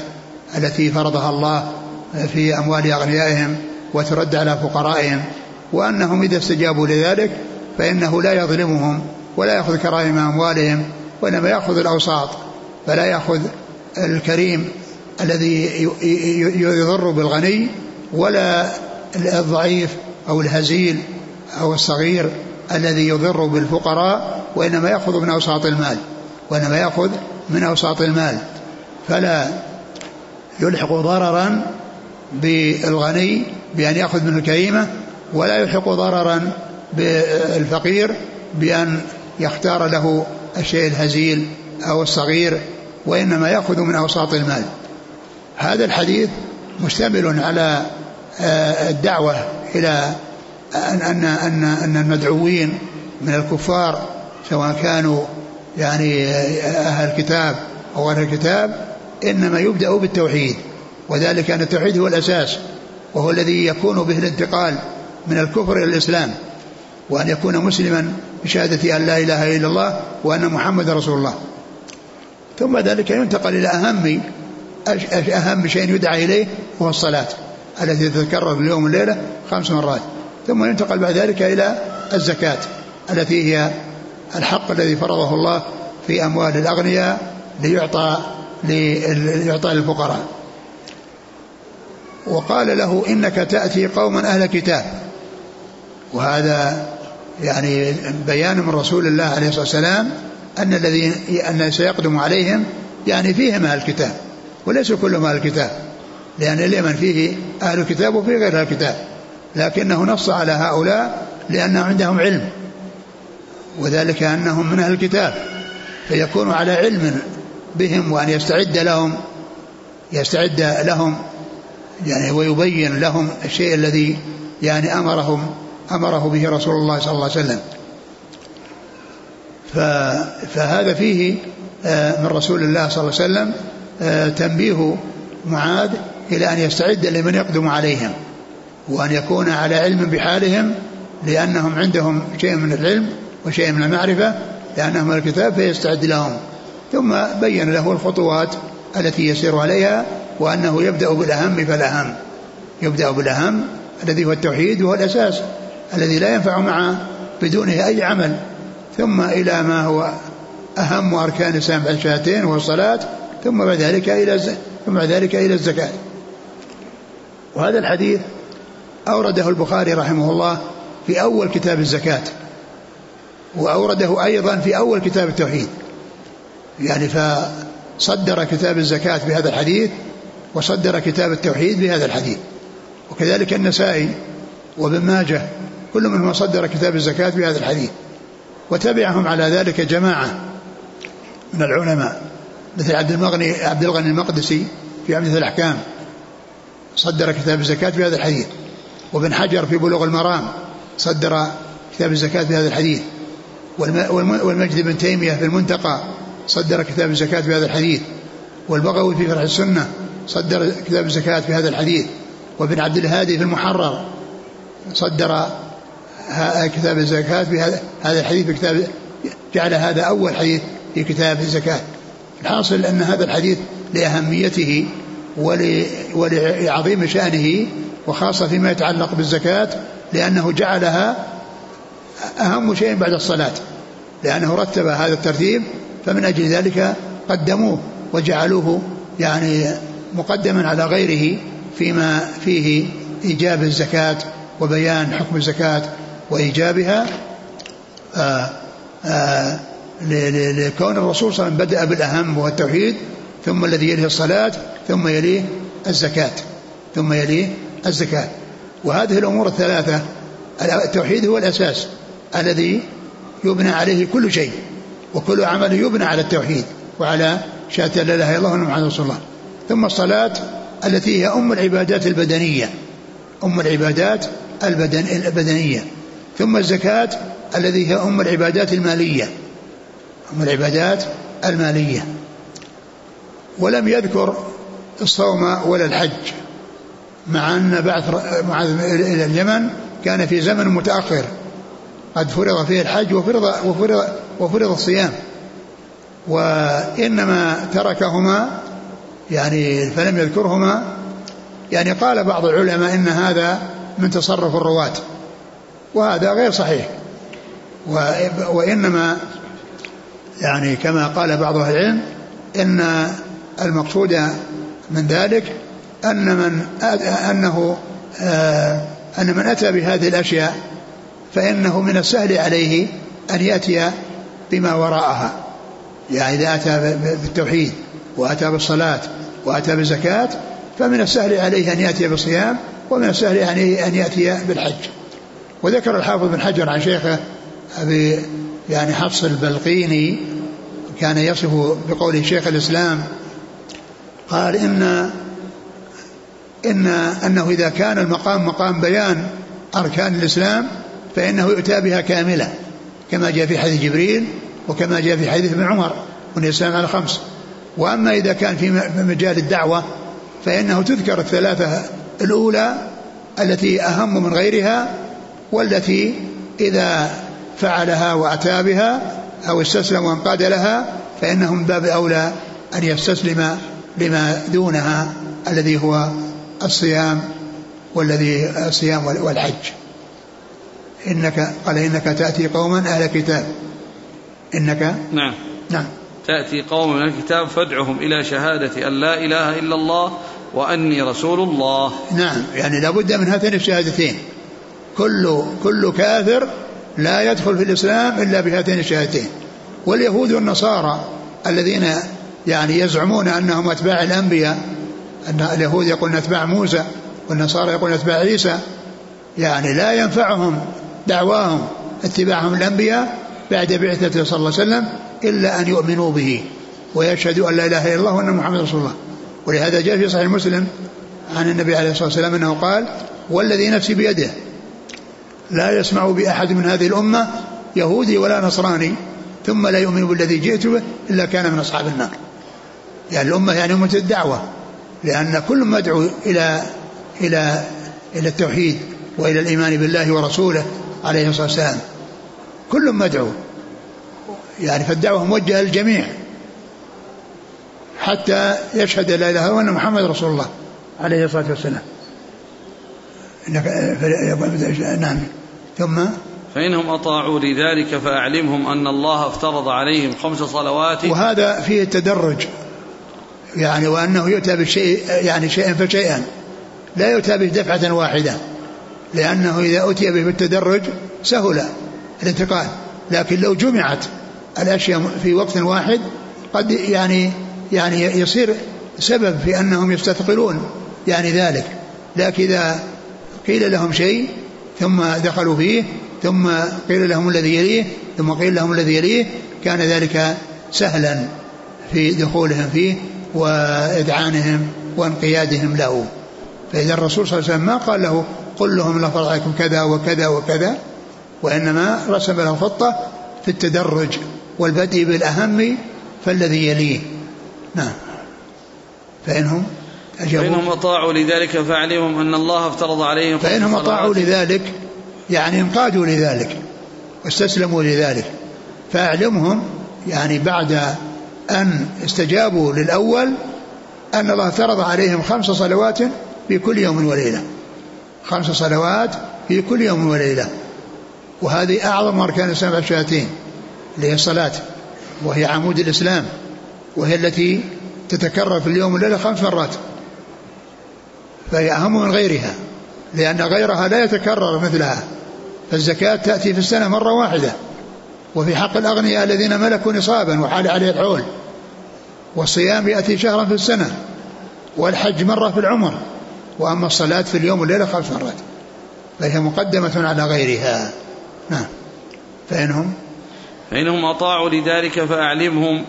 التي فرضها الله في أموال أغنيائهم وترد على فقرائهم. وأنهم إذا استجابوا لذلك فإنه لا يظلمهم ولا يأخذ كرائم أموالهم وإنما يأخذ الأوساط فلا يأخذ الكريم الذي يضر بالغني ولا الضعيف أو الهزيل أو الصغير. الذي يضر بالفقراء وإنما يأخذ من أوساط المال وإنما يأخذ من أوساط المال. فلا يلحق ضررا بالغني بأن يأخذ منه الكريمة ولا يلحق ضررا بالفقير بأن يختار له الشيء الهزيل أو الصغير وإنما يأخذ من أوساط المال. هذا الحديث مشتمل على آه، الدعوة إلى أن أن أن أن المدعوين من الكفار سواء كانوا يعني أهل الكتاب أو أهل الكتاب إنما يبدأ بالتوحيد وذلك أن التوحيد هو الأساس وهو الذي يكون به الانتقال من الكفر إلى الإسلام وأن يكون مسلما بشهادة أن لا إله إلا الله وأن محمد رسول الله. ثم ذلك ينتقل إلى أهم أهم شيء يدعى إليه وهو الصلاة التي تتكرر اليوم والليلة خمس مرات. ثم ينتقل بعد ذلك إلى الزكاة التي هي الحق الذي فرضه الله في أموال الأغنياء ليعطى ليعطى للفقراء. وقال له إنك تأتي قوما أهل كتاب. وهذا يعني بيان من رسول الله عليه الصلاة والسلام أن الذين أن سيقدم عليهم يعني فيهم أهل الكتاب وليس كلهم أهل الكتاب لأن اليمن فيه أهل الكتاب وفيه غير أهل الكتاب. لكنه نص على هؤلاء لأنه عندهم علم وذلك أنهم من أهل الكتاب فيكون على علم بهم وأن يستعد لهم يستعد لهم يعني ويبين لهم الشيء الذي يعني أمرهم أمره به رسول الله صلى الله عليه وسلم. فهذا فيه آه، من رسول الله صلى الله عليه وسلم آه، تنبيه معاذ إلى أن يستعد لمن يقدم عليهم. وأن يكون على علم بحالهم لأنهم عندهم شيء من العلم وشيء من المعرفة لأنهم الكتاب فيستعد لهم ثم بين له الخطوات التي يسير عليها وأنه يبدأ بالأهم فالأهم. يبدأ بالأهم الذي هو التوحيد وهو الأساس الذي لا ينفع مع بدونه أي عمل. ثم إلى ما هو أهم أركان الإسلام بعد الشهادتين وهو الصلاة ثم بعد ذلك إلى ثم بعد ذلك إلى الزكاة. وهذا الحديث أورده البخاري رحمه الله في أول كتاب الزكاة وأورده أيضا في أول كتاب التوحيد. يعني فصدر كتاب الزكاة بهذا الحديث وصدر كتاب التوحيد بهذا الحديث. وكذلك النسائي وابن ماجه كل منهم صدر كتاب الزكاة بهذا الحديث. وتبعهم على ذلك جماعة من العلماء مثل عبد المغني عبد الغني المقدسي في عمدة الأحكام صدر كتاب الزكاة بهذا الحديث. وابن حجر في بلوغ المرام صدر كتاب الزكاة بهذا الحديث. والمجد بن تيمية في المنتقى صدر كتاب الزكاة بهذا الحديث. والبغوي في فرح السنة صدر كتاب الزكاة بهذا الحديث. وابن عبد الهادي في المحرر صدر كتاب الزكاة بهذا هذا الحديث في كتاب جعل هذا أول حديث في كتاب الزكاة. الحاصل أن هذا الحديث لأهميته ولعظيم شأنه وخاصة فيما يتعلق بالزكاة لأنه جعلها أهم شيء بعد الصلاة. لأنه رتب هذا الترتيب فمن أجل ذلك قدموه وجعلوه يعني مقدما على غيره فيما فيه إيجاب الزكاة وبيان حكم الزكاة وإيجابها. آآ آآ لكون الرسول صلى الله عليه وسلم بدأ بالأهم وهو التوحيد ثم الذي يليه الصلاة ثم يليه الزكاة ثم يليه الزكاة. وهذه الأمور الثلاثة التوحيد هو الأساس الذي يبنى عليه كل شيء وكل عمل يبنى على التوحيد وعلى شهادة لا إله إلا الله محمد رسول الله. ثم الصلاة التي هي أم العبادات البدنية أم العبادات البدن البدنية. ثم الزكاة الذي هي أم العبادات المالية أم العبادات المالية. ولم يذكر الصوم ولا الحج. مع أن بعث معاذ إلى اليمن كان في زمن متأخر. قد فرض فيه الحج وفرض, وفرض, وفرض الصيام. وإنما تركهما يعني فلم يذكرهما. يعني قال بعض العلماء إن هذا من تصرف الرواة. وهذا غير صحيح. وإنما يعني كما قال بعض أهل العلم إن المقصود من ذلك أن من أنه آه، أن من أتى بهذه الأشياء فإنه من السهل عليه أن يأتي بما وراءها. يعني إذا أتى بالتوحيد وأتى بالصلاة وأتى بالزكاة فمن السهل عليه أن يأتي بالصيام ومن السهل عليه أن يأتي بالحج. وذكر الحافظ بن حجر عن شيخه أبي يعني حفص البلقيني كان يصف بقوله شيخ الإسلام قال إن إن أنه إذا كان المقام مقام بيان أركان الإسلام فإنه يؤتى بها كاملة كما جاء في حديث جبريل وكما جاء في حديث ابن عمر من الإسلام على خمس وأما إذا كان في مجال الدعوة فإنه تذكر الثلاثة الأولى التي أهم من غيرها والتي إذا فعلها وأتى بها أو استسلم وانقاد لها فإنه من باب أولى أن يستسلم لما دونها الذي هو الصيام والذي الصيام والحج. إنك قال إنك تأتي قوما أهل كتاب. إنك نعم. نعم. تأتي قوم من الكتاب فادعهم إلى شهادة أن لا إله إلا الله وأني رسول الله. نعم. يعني لابد من هاتين الشهادتين. كل كل كافر لا يدخل في الإسلام إلا بهاتين الشهادتين. واليهود والنصارى الذين يعني يزعمون أنهم أتباع الأنبياء أن اليهود يقولون أتباع موسى والنصارى يقولون أتباع عيسى. يعني لا ينفعهم دعواهم اتباعهم الأنبياء بعد بعثته صلى الله عليه وسلم إلا أن يؤمنوا به ويشهدوا أن لا إله إلا الله وأن محمد رسول الله. ولهذا جاء في صحيح مسلم عن النبي عليه الصلاة والسلام أنه قال والذي نفسي بيده لا يسمع بأحد من هذه الأمة يهودي ولا نصراني ثم لا يؤمن بالذي جئت به إلا كان من أصحاب النار. يعني الأمة يعني أمة الدعوة. لأن كل مدعو إلى إلى إلى التوحيد وإلى الإيمان بالله ورسوله عليه الصلاة والسلام. كل مدعو يعني فالدعوة موجهة للجميع. حتى يشهد لا إلا الله وان محمد رسول الله عليه الصلاة والسلام. نعم. ثم؟ فإنهم أطاعوا لذلك فأعلمهم أن الله افترض عليهم خمس صلوات. وهذا فيه التدرج. يعني وأنه يؤتى بالشيء يعني شيئا فشيئا. لا يؤتى به دفعة واحدة. لأنه إذا أتي به بالتدرج سهل الانتقال. لكن لو جمعت الأشياء في وقت واحد قد يعني يعني يصير سبب في أنهم يستثقلون يعني ذلك. لكن إذا قيل لهم شيء ثم دخلوا فيه ثم قيل لهم الذي يليه ثم قيل لهم الذي يليه كان ذلك سهلا في دخولهم فيه وإذعانهم وانقيادهم له. فإذا الرسول صلى الله عليه وسلم ما قال له قل لهم لفظ عليكم كذا وكذا وكذا وإنما رسم له خطة في التدرج والبدء بالأهم فالذي يليه. نعم. فإنهم فإنهم أطاعوا لذلك فاعلمهم أن الله افترض عليهم فإنهم أطاعوا لذلك يعني انقادوا لذلك واستسلموا لذلك. فأعلمهم يعني بعد أن استجابوا للأول أن الله افترض عليهم خمس صلوات في كل يوم وليلة. خمس صلوات في كل يوم وليلة. وهذه أعظم أركان الإسلام الشهادتين اللي هي الصلاة وهي عمود الإسلام وهي التي تتكرر في اليوم والليلة خمس مرات. فهي أهم من غيرها لأن غيرها لا يتكرر مثلها. فالزكاة تأتي في السنة مرة واحدة. وفي حق الأغنياء الذين ملكوا نصابا وحال عليه الحول. والصيام يأتي شهرا في السنة والحج مرة في العمر وأما الصلاة في اليوم والليلة خمس مرات فهي مقدمة على غيرها. نعم. فإنهم؟ فإنهم أطاعوا لذلك فأعلمهم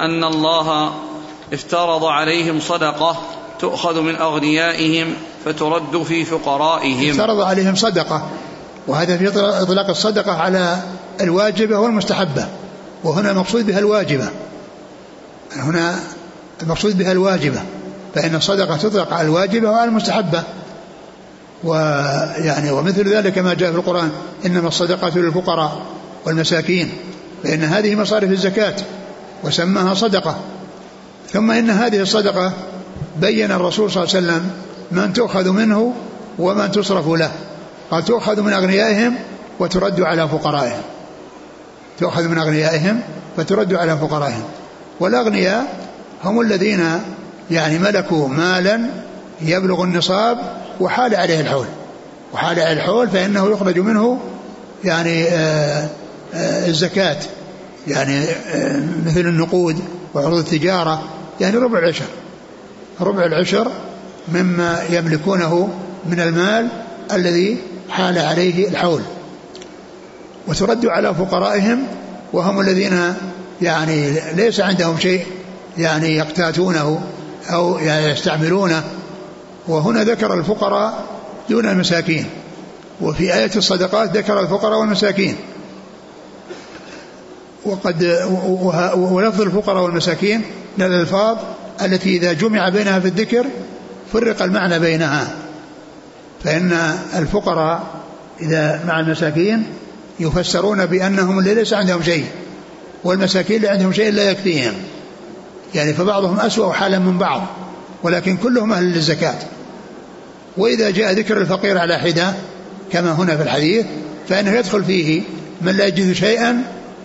أن الله افترض عليهم صدقة تؤخذ من أغنيائهم فترد في فقرائهم. افترض عليهم صدقة وهذا في إطلاق الصدقة على الواجبة والمستحبة وهنا المقصود بها الواجبة. هنا المقصود بها الواجبة فإن الصدقة تطلق على الواجبة وعلى المستحبة. ويعني ومثل ذلك ما جاء في القرآن إنما الصدقة للفقراء والمساكين فإن هذه مصارف الزكاة وسماها صدقة. ثم إن هذه الصدقة بين الرسول صلى الله عليه وسلم من تؤخذ منه ومن تصرف له قال تؤخذ من أغنيائهم وترد على فقرائهم. تؤخذ من أغنيائهم فترد على فقرائهم. والأغنياء هم الذين يعني ملكوا مالا يبلغ النصاب وحال عليه الحول. وحال عليه الحول فإنه يخرج منه يعني آه، آه، الزكاة. يعني آه، مثل النقود وعروض التجارة. يعني ربع العشر. ربع العشر مما يملكونه من المال الذي حال عليه الحول. وترد على فقرائهم وهم الذين يعني ليس عندهم شيء يعني يقتاتونه أو يعني يستعملونه. وهنا ذكر الفقراء دون المساكين. وفي آية الصدقات ذكر الفقراء والمساكين. وقد ولفظ الفقراء والمساكين من الألفاظ التي إذا جمع بينها في الذكر فرق المعنى بينها. فإن الفقراء إذا مع المساكين يفسرون بأنهم اللي ليس عندهم شيء والمساكين اللي عندهم شيء لا يكفيهم. يعني فبعضهم أسوأ حالا من بعض ولكن كلهم أهل للزكاة. وإذا جاء ذكر الفقير على حدة كما هنا في الحديث فإنه يدخل فيه من لا يجد شيئا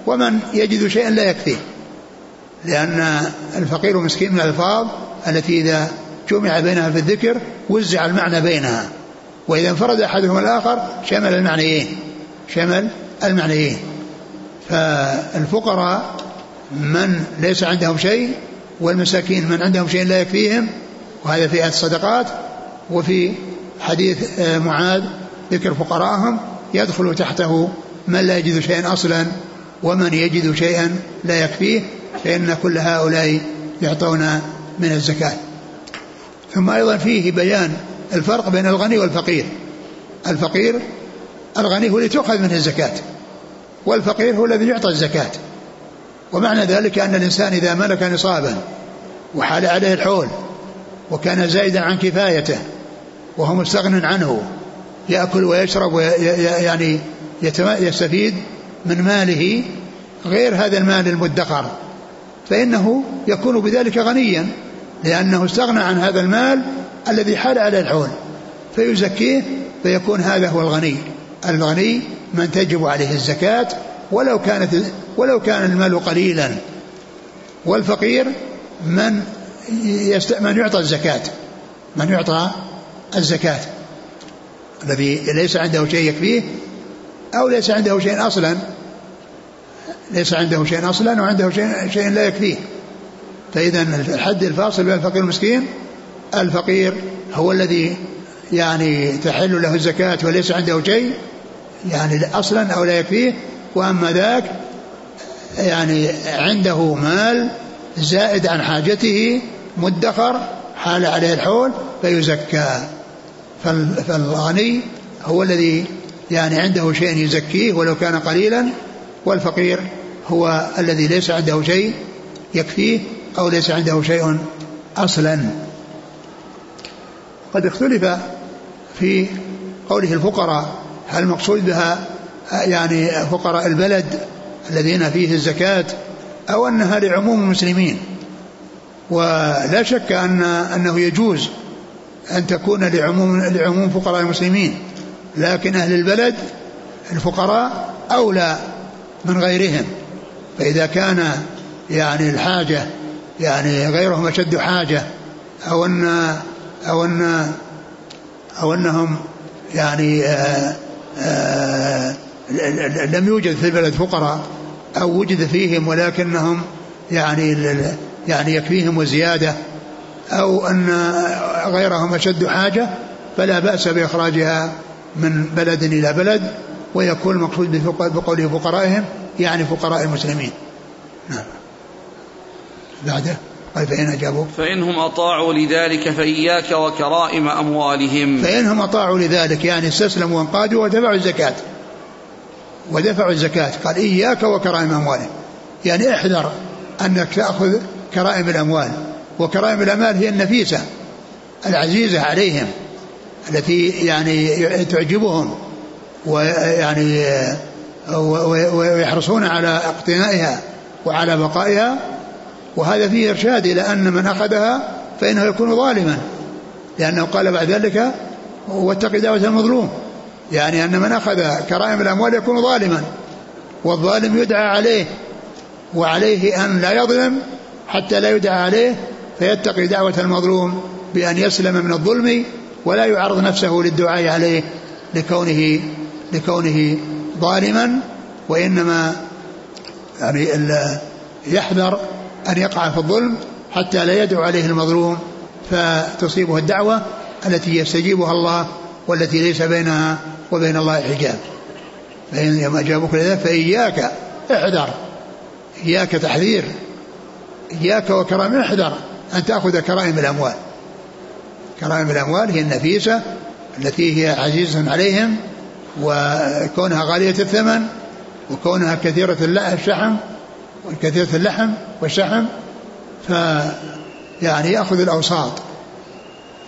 ومن يجد شيئا لا يكفيه. لأن الفقير مسكين من الألفاظ التي إذا جمع بينها في الذكر وزع المعنى بينها. وإذا انفرد أحدهما الآخر شمل المعنيين. شمل المعنيين فالفقراء من ليس عندهم شيء والمساكين من عندهم شيء لا يكفيهم وهذا في آية الصدقات وفي حديث آه، معاذ ذكر فقراءهم يدخل تحته من لا يجد شيئا أصلا ومن يجد شيئا لا يكفيه فإن كل هؤلاء يعطون من الزكاة. ثم أيضا فيه بيان الفرق بين الغني والفقير. الفقير الغني هو الذي تؤخذ منه الزكاة والفقير هو الذي يعطى الزكاة. ومعنى ذلك أن الإنسان إذا ملك نصابا وحال عليه الحول وكان زائدا عن كفايته وهو مستغن عنه يأكل ويشرب ويعني يستفيد من ماله غير هذا المال المدخر. فإنه يكون بذلك غنيا لأنه استغنى عن هذا المال الذي حال على الحول فيزكيه فيكون هذا هو الغني. الغني من تجب عليه الزكاة ولو كانت ولو كان المال قليلا. والفقير من يست... من يعطى الزكاة من يعطى الزكاة. الذي ليس عنده شيء يكفيه أو ليس عنده شيء أصلا. ليس عنده شيء أصلا وعنده شيء, شيء لا يكفيه. فإذا الحد الفاصل بين الفقير والمسكين الفقير هو الذي يعني تحل له الزكاة وليس عنده شيء. يعني أصلا أو لا يكفيه وأما ذاك يعني عنده مال زائد عن حاجته مدخر حال عليه الحول فيزكى. فالغني هو الذي يعني عنده شيء يزكيه ولو كان قليلا والفقير هو الذي ليس عنده شيء يكفيه أو ليس عنده شيء أصلا. قد اختلف في قوله الفقراء هل المقصود بها يعني فقراء البلد الذين فيه الزكاة أو أنها لعموم المسلمين؟ ولا شك أن أنه يجوز أن تكون لعموم لعموم فقراء المسلمين لكن أهل البلد الفقراء أولى من غيرهم. فإذا كان يعني الحاجة يعني غيرهم أشد حاجة أو أن أو أن أو أنهم يعني آآ لم يوجد في البلد فقراء أو وجد فيهم ولكنهم يعني يعني يكفيهم وزيادة أو أن غيرهم أشد حاجة فلا بأس بإخراجها من بلد إلى بلد ويكون المقصود بقوله فقرائهم يعني فقراء المسلمين. نعم. بعده. قال فإن أجابوا فإنهم أطاعوا لذلك فإياك وكرائم أموالهم. فإنهم أطاعوا لذلك يعني استسلموا وانقادوا ودفعوا الزكاة. ودفعوا الزكاة. قال إياك وكرائم أموالهم. يعني احذر أنك تأخذ كرائم الأموال. وكرائم الأموال هي النفيسة العزيزة عليهم التي يعني تعجبهم ويعني ويحرصون على اقتنائها وعلى بقائها. وهذا فيه إرشاد إلى أن من أخذها فإنه يكون ظالما. لأنه قال بعد ذلك واتق دعوة المظلوم. يعني أن من أخذ كرائم الأموال يكون ظالما. والظالم يدعى عليه وعليه أن لا يظلم حتى لا يدعى عليه فيتقي دعوة المظلوم بأن يسلم من الظلم ولا يعرض نفسه للدعاء عليه لكونه لكونه ظالما. وإنما يعني يحذر أن يقع في الظلم حتى لا يدعو عليه المظلوم فتصيبه الدعوة التي يستجيبها الله والتي ليس بينها وبين الله حجاب. فإن يوم أجابك لذلك فإياك احذر إياك تحذير إياك وكرائم احذر أن تأخذ كرائم الأموال. كرائم الأموال هي النفيسة التي هي عزيزة عليهم وكونها غالية الثمن وكونها كثيرة الشحم وكثيرة اللحم والشحم ف يعني يأخذ الأوساط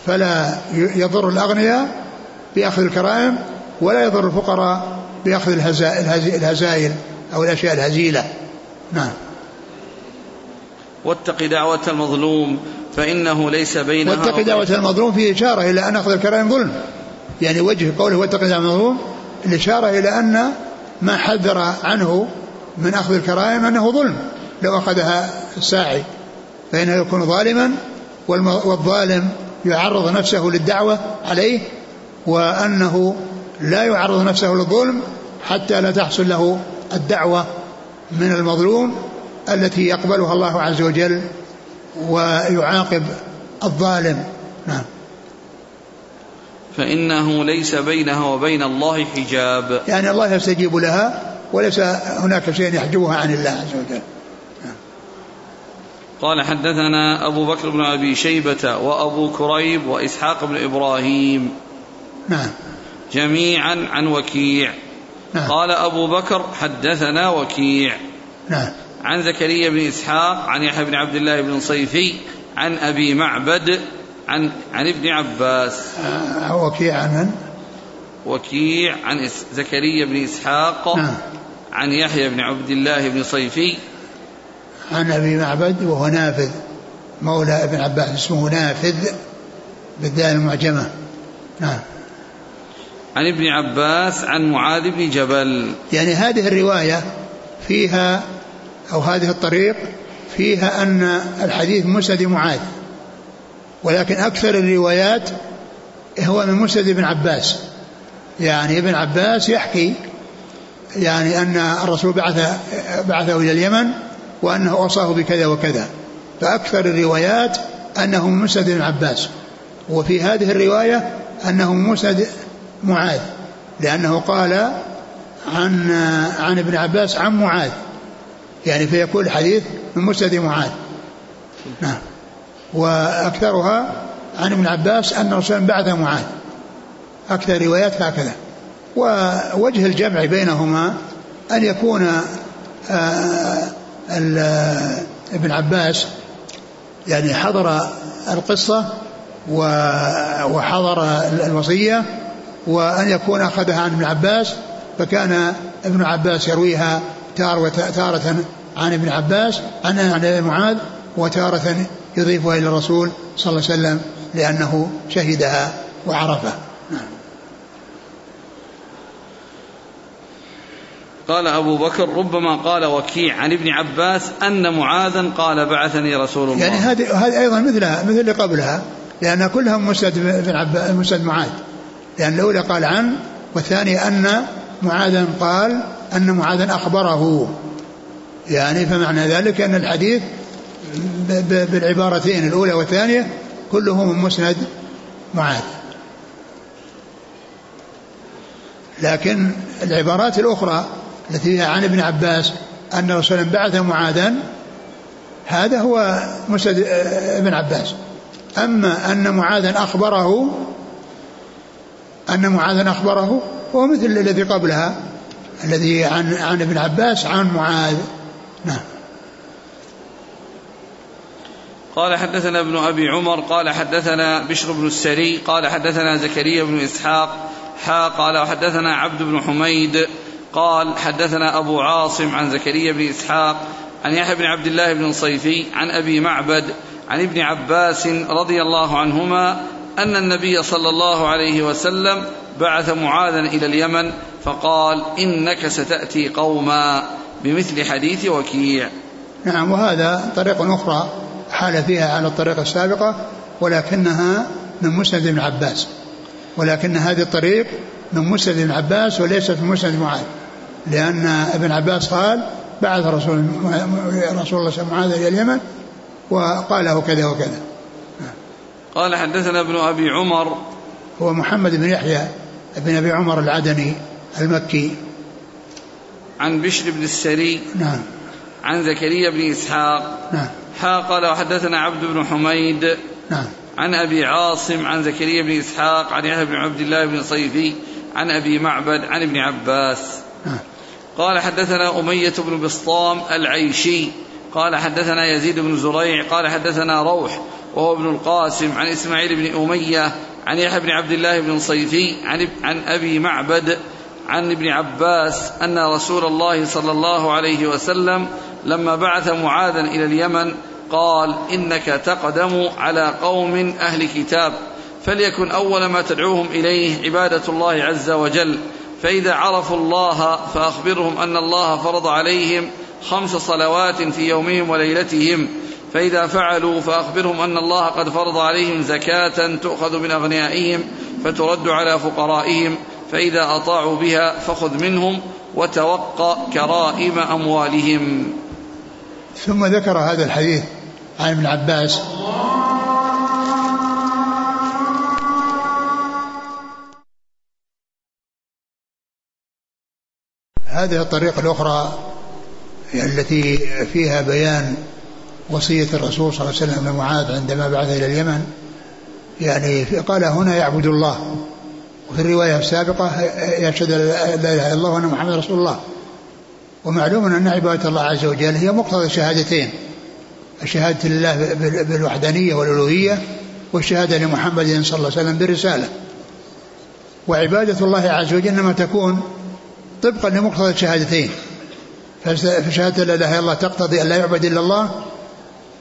فلا يضر الأغنياء بأخذ الكرائم ولا يضر الفقراء بأخذ الهزائل أو الأشياء الهزيلة. نعم. واتق دعوة المظلوم فإنه ليس بينها واتق دعوة المظلوم فيه إشارة إلى أن أخذ الكرائم ظلم. يعني وجه قوله واتق دعوة المظلوم الإشارة إلى أن ما حذر عنه من أخذ الكرائم أنه ظلم. لو أخذها الساعي فإنه يكون ظالما والظالم يعرض نفسه للدعوة عليه وأنه لا يعرض نفسه للظلم حتى لا تحصل له الدعوة من المظلوم التي يقبلها الله عز وجل ويعاقب الظالم. نعم. فإنه ليس بينها وبين الله حجاب. يعني الله يستجيب لها وليس هناك شيء يحجبها عن الله عز وجل. قال حدثنا أبو بكر بن أبي شيبة وأبو كريب وإسحاق بن إبراهيم. نعم. جميعا عن وكيع. نعم. قال أبو بكر حدثنا وكيع. نعم. عن زكريا بن إسحاق عن يحيى بن عبد الله بن صيفي عن أبي معبد عن عن ابن عباس. آه وكيع عن من؟ وكيع عن زكريا بن إسحاق نعم. عن يحيى بن عبد الله بن صيفي. عن أبي معبد وهو نافذ. مولى ابن عباس اسمه نافذ بالدال المعجمة. نعم. عن ابن عباس عن معاذ بن جبل. يعني هذه الرواية فيها أو هذه الطريق فيها أن الحديث مسند معاذ. ولكن أكثر الروايات هو من مسند ابن عباس. يعني ابن عباس يحكي يعني أن الرسول بعث بعثه إلى اليمن وأنه أوصاه بكذا وكذا. فأكثر الروايات أنه من مسند ابن عباس وفي هذه الرواية أنه مسند معاذ لأنه قال عن عن ابن عباس عن معاذ. يعني فيكون الحديث من مسند معاذ. نعم. وأكثرها عن ابن عباس أن الرسول بعث معاذ. أكثر روايات هكذا. ووجه الجمع بينهما أن يكون آه، ابن عباس يعني حضر القصة وحضر الوصية وأن يكون أخذها عن ابن عباس فكان ابن عباس يرويها تارة عن ابن عباس عن عن معاذ وتارة يضيفها إلى الرسول صلى الله عليه وسلم لأنه شهدها وعرفها قال أبو بكر ربما قال وكيع عن ابن عباس أن معاذا قال بعثني رسول الله. يعني هذه هذه أيضا مثلها مثل اللي قبلها لأن كلها مسند بن عباس مسند معاذ. لأن الأولى قال عن والثانية أن معاذا قال أن معاذا أخبره. يعني فمعنى ذلك أن الحديث بالعبارتين الأولى والثانية كله من مسند معاذ. لكن العبارات الأخرى التي فيها عن ابن عباس أن رسولا بعث معاذا هذا هو مسند ابن عباس. أما أن معاذا أخبره أن معاذا أخبره هو مثل الذي قبلها الذي عن عن ابن عباس عن معاذ. نعم. قال حدثنا ابن أبي عمر قال حدثنا بشر بن السري قال حدثنا زكريا بن إسحاق حا قال وحدثنا عبد بن حميد قال حدثنا أبو عاصم عن زكريا بن إسحاق عن يحيى بن عبد الله بن صيفي عن أبي معبد عن ابن عباس رضي الله عنهما أن النبي صلى الله عليه وسلم بعث معاذا إلى اليمن فقال إنك ستأتي قوما بمثل حديث وكيع. نعم وهذا طريق أخرى حال فيها على الطريقة السابقة ولكنها من مسند ابن عباس ولكن هذه الطريق من مسند ابن عباس وليست من مسند معاذ. لأن ابن عباس قال بعث رسول رسول الله صلى الله عليه وسلم إلى اليمن وقال له كذا وكذا. قال حدثنا ابن أبي عمر. هو محمد بن يحيى بن أبي عمر العدني المكي. عن بشر بن السري. نعم. عن زكريا بن إسحاق. نعم. حا قال وحدثنا عبد بن حميد. نعم. عن أبي عاصم عن زكريا بن إسحاق عن يحيى بن عبد الله بن صيفي عن أبي معبد عن ابن عباس. نعم. قال حدثنا أمية بن بسطام العيشي. قال حدثنا يزيد بن زريع. قال حدثنا روح وهو ابن القاسم. عن إسماعيل بن أمية عن يحيى بن عبد الله بن صيفي عن, عن أبي معبد عن ابن عباس أن رسول الله صلى الله عليه وسلم لما بعث معاذا إلى اليمن قال إنك تقدم على قوم أهل كتاب فليكن أول ما تدعوهم إليه عبادة الله عز وجل. فإذا عرفوا الله فأخبرهم أن الله فرض عليهم خمس صلوات في يومهم وليلتهم. فإذا فعلوا فأخبرهم أن الله قد فرض عليهم زكاة تؤخذ من أغنيائهم فترد على فقرائهم. فإذا أطاعوا بها فخذ منهم وتوقى كرائم أموالهم. ثم ذكر هذا الحديث عن ابن عباس. هذه الطريقة الأخرى التي فيها بيان وصية الرسول صلى الله عليه وسلم لمعاذ عندما بعث إلى اليمن يعني قال هنا يعبد الله. وفي الرواية السابقة يشهد لا إله إلا الله وأن محمد رسول الله. ومعلوم أن عبادة الله عز وجل هي مقتضى الشهادتين. الشهادة لله بالوحدانية والألوهية والشهادة لمحمد صلى الله عليه وسلم بالرسالة. وعبادة الله عز وجل إنما تكون طبقا لمقتضى الشهادتين. فشهادة لا إله إلا الله تقتضي أن لا يعبد إلا الله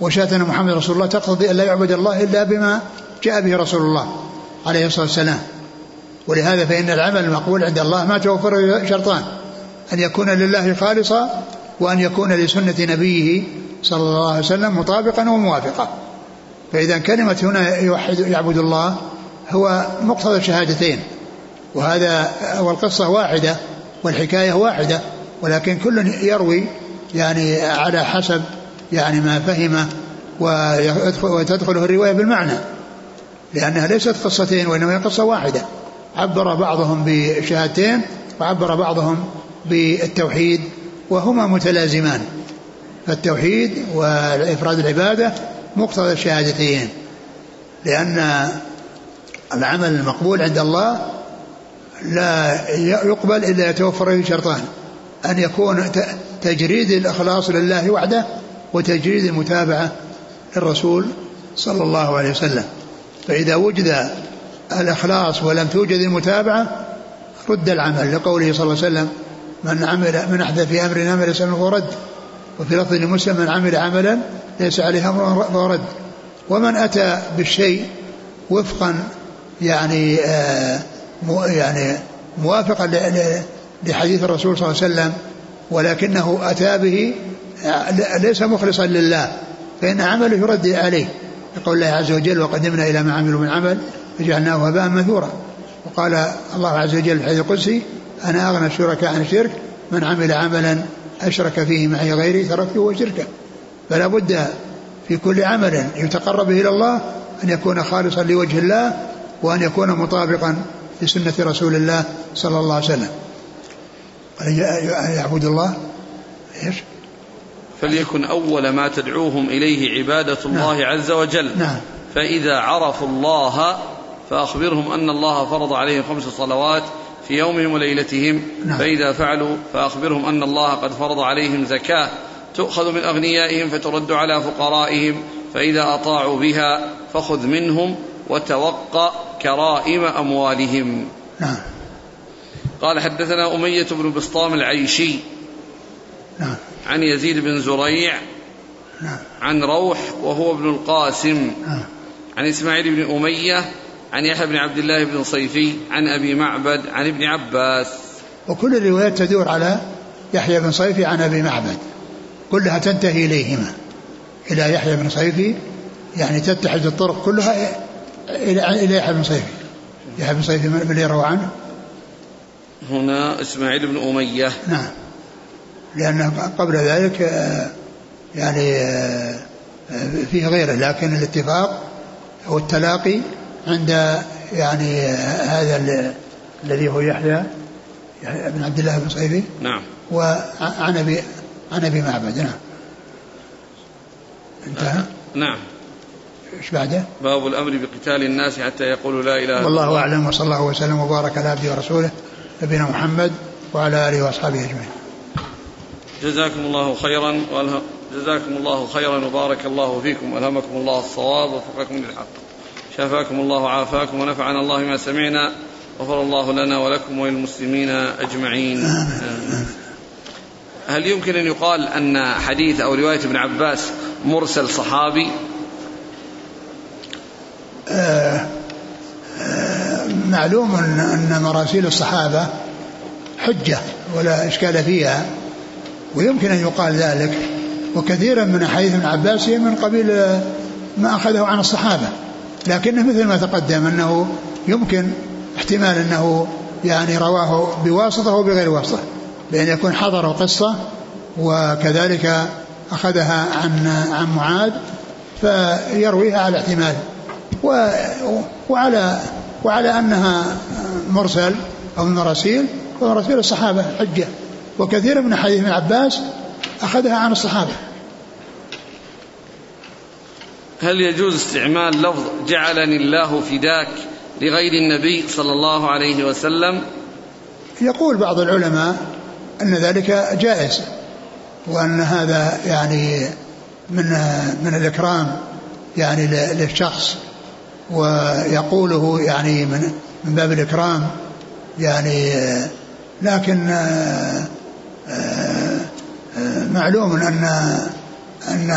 وشهادة أن محمد رسول الله تقتضي أن لا يعبد الله إلا بما جاء به رسول الله عليه الصلاة والسلام. ولهذا فإن العمل المقبول عند الله ما توفر شرطان أن يكون لله خالصا وأن يكون لسنة نبيه صلى الله عليه وسلم مطابقا وموافقا. فإذا كلمة هنا يوحد يعبد الله هو مقتضى الشهادتين وهذا والقصة واحدة والحكاية واحدة ولكن كل يروي يعني على حسب يعني ما فهمه وتدخله الرواية بالمعنى لأنها ليست قصتين وإنما هي قصة واحدة. عبر بعضهم بشهادتين وعبر بعضهم بالتوحيد وهما متلازمان. فالتوحيد وإفراد العبادة مقتضى الشهادتين لأن العمل المقبول عند الله لا يقبل إلا يتوفر فيه شرطان. أن يكون تجريد الإخلاص لله وحده وتجريد المتابعة للرسول صلى الله عليه وسلم. فإذا وجد الإخلاص ولم توجد المتابعة رد العمل لقوله صلى الله عليه وسلم من عمل من أحدث في أمرنا ما ليس منه رد. وفي لفظ لمسلم من عمل عملا ليس عليه أمر فهو رد. ومن أتى بالشيء وفقا يعني آه يعني موافقا لحديث الرسول صلى الله عليه وسلم ولكنه أتى به ليس مخلصا لله فإن عمله يرد عليه. يقول الله عز وجل وقدمنا إلى ما عملوا من عمل فجعلناه هباء منثورا. وقال الله عز وجل في الحديث القدسي أنا أغنى الشركاء عن الشرك من عمل عملا أشرك فيه معي غيري تركته وشركه. فلا بد في كل عمل يتقرب إلى الله أن يكون خالصا لوجه الله وأن يكون مطابقا لسنة رسول الله صلى الله عليه وسلم يعبد الله إيش؟ فليكن أول ما تدعوهم إليه عبادة الله نعم. عز وجل نعم. فإذا عرفوا الله فأخبرهم أن الله فرض عليهم خمس صلوات في يومهم وليلتهم نعم. فإذا فعلوا فأخبرهم أن الله قد فرض عليهم زكاة تؤخذ من أغنيائهم فترد على فقرائهم فإذا أطاعوا بها فخذ منهم وتوقى كرائم أموالهم. نعم. قال حدثنا أمية بن بسطام العيشي. نعم. عن يزيد بن زريع. نعم. عن روح وهو ابن القاسم. نعم. عن إسماعيل بن أمية. عن يحيى بن عبد الله بن صيفي. عن أبي معبد. عن ابن عباس. وكل الروايات تدور على يحيى بن صيفي عن أبي معبد. كلها تنتهي إليهما. إلى يحيى بن صيفي. يعني تتحد الطرق كلها إلى إلى يحيى بن صيفي. يحيى بن صيفي من اللي يروى عنه. هنا إسماعيل بن أمية. نعم. لأن قبل ذلك آه، يعني آه، فيه غيره لكن الاتفاق أو التلاقي عند يعني هذا الذي هو يحيى بن عبد الله بن صيفي. نعم. وعن أبي عن أبي معبد. نعم. انتهى. نعم. إيش بعده؟ باب الأمر بقتال الناس حتى يقولوا لا إله إلا الله والله أعلم وصلى الله وسلم وبارك على عبده ورسوله نبينا محمد وعلى آله وأصحابه أجمعين. جزاكم الله خيرا جزاكم الله خيرا وبارك الله فيكم وألهمكم الله الصواب ووفقكم للحق. شفاكم الله وعافاكم ونفعنا الله ما سمعنا غفر الله لنا ولكم وللمسلمين أجمعين. هل يمكن أن يقال أن حديث أو رواية ابن عباس مرسل صحابي؟ آه آه معلوم أن مراسيل الصحابة حجة ولا إشكال فيها ويمكن أن يقال ذلك وكثيرا من أحاديث ابن عباس هي من قبيل ما أخذه عن الصحابة لكنه مثل ما تقدم أنه يمكن احتمال أنه يعني رواه بواسطة وبغير واسطة بأن يكون حضر قصة وكذلك أخذها عن عن معاذ فيرويها على احتمال وعلى وعلى أنها مرسل أو من مراسيل فمراسيل الصحابة حجة. وكثير من حديث ابن عباس أخذها عن الصحابة. هل يجوز استعمال لفظ جعلني الله فداك لغير النبي صلى الله عليه وسلم؟ يقول بعض العلماء أن ذلك جائز وأن هذا يعني من من الإكرام يعني للشخص. ويقوله يعني من من باب الإكرام يعني لكن معلوم أن أن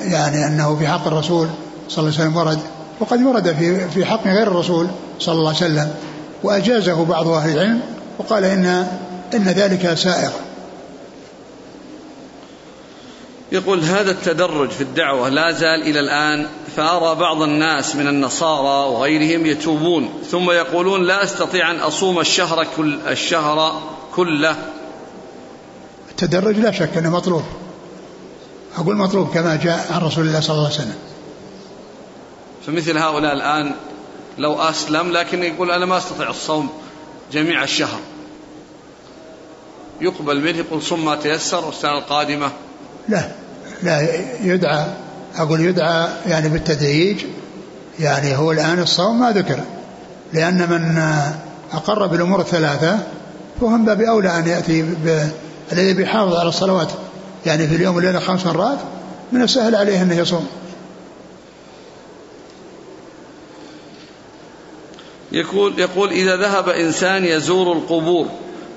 يعني أنه في حق الرسول صلى الله عليه وسلم ورد وقد ورد في في حق غير الرسول صلى الله عليه وسلم وأجازه بعض أهل العلم وقال إن إن ذلك سائغ. يقول هذا التدرج في الدعوة لا زال إلى الآن فأرى بعض الناس من النصارى وغيرهم يتوبون ثم يقولون لا أستطيع أن أصوم الشهر كل الشهر كله. التدرج لا شك أنه مطلوب. أقول مطلوب كما جاء عن رسول الله صلى الله عليه وسلم. فمثل هؤلاء الآن لو أسلم لكن يقول أنا ما أستطيع الصوم جميع الشهر. يقبل منه يقول صم ما تيسر والسنة القادمة. لا لا يدعى أقول يدعى يعني بالتدريج يعني هو الآن الصوم ما ذكر لأن من أقر بالأمور الثلاثة فهو من باب أولى أن يأتي. الذي بيحافظ على الصلوات يعني في اليوم والليلة خمس مرات من السهل عليه أنه يصوم يقول يقول إذا ذهب إنسان يزور القبور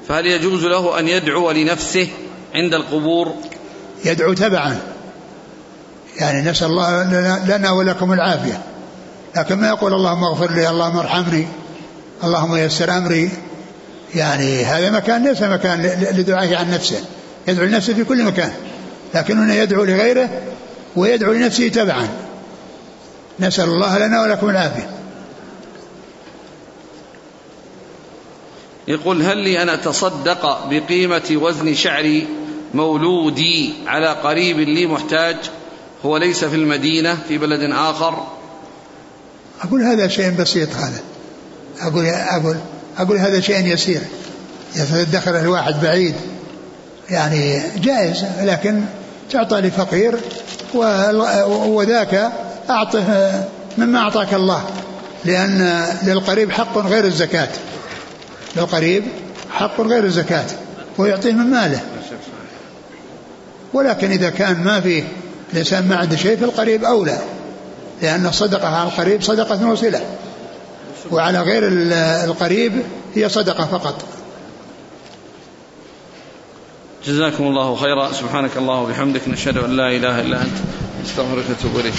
فهل يجوز له أن يدعو لنفسه عند القبور يدعو تبعا. يعني نسأل الله لنا ولكم العافية. لكن ما يقول اللهم اغفر لي اللهم ارحمني اللهم يسر أمري. يعني هذا مكان ليس مكان لدعائه عن نفسه. يدعو لنفسه في كل مكان. لكن هنا يدعو لغيره ويدعو لنفسه تبعا. نسأل الله لنا ولكم العافية. يقول هل لي أن أتصدق بقيمة وزن شعر مولودي على قريب لي محتاج هو ليس في المدينة في بلد آخر. أقول هذا شيء بسيط هذا أقول أقول أقول هذا شيء يسير. يتدخل الواحد بعيد يعني جائز لكن تعطى لفقير وذاك أعطه مما أعطاك الله. لأن للقريب حق غير الزكاة. للقريب حق غير الزكاة ويعطيه من ماله. ولكن إذا كان ما فيه الإنسان ما عنده شيء فالقريب أولى لأن الصدقة على القريب صدقة وصلة وعلى غير القريب هي صدقة فقط. جزاكم الله خيرا. سبحانك الله وبحمدك نشهد أن لا إله إلا أنت نستغفرك ونتوب إليك.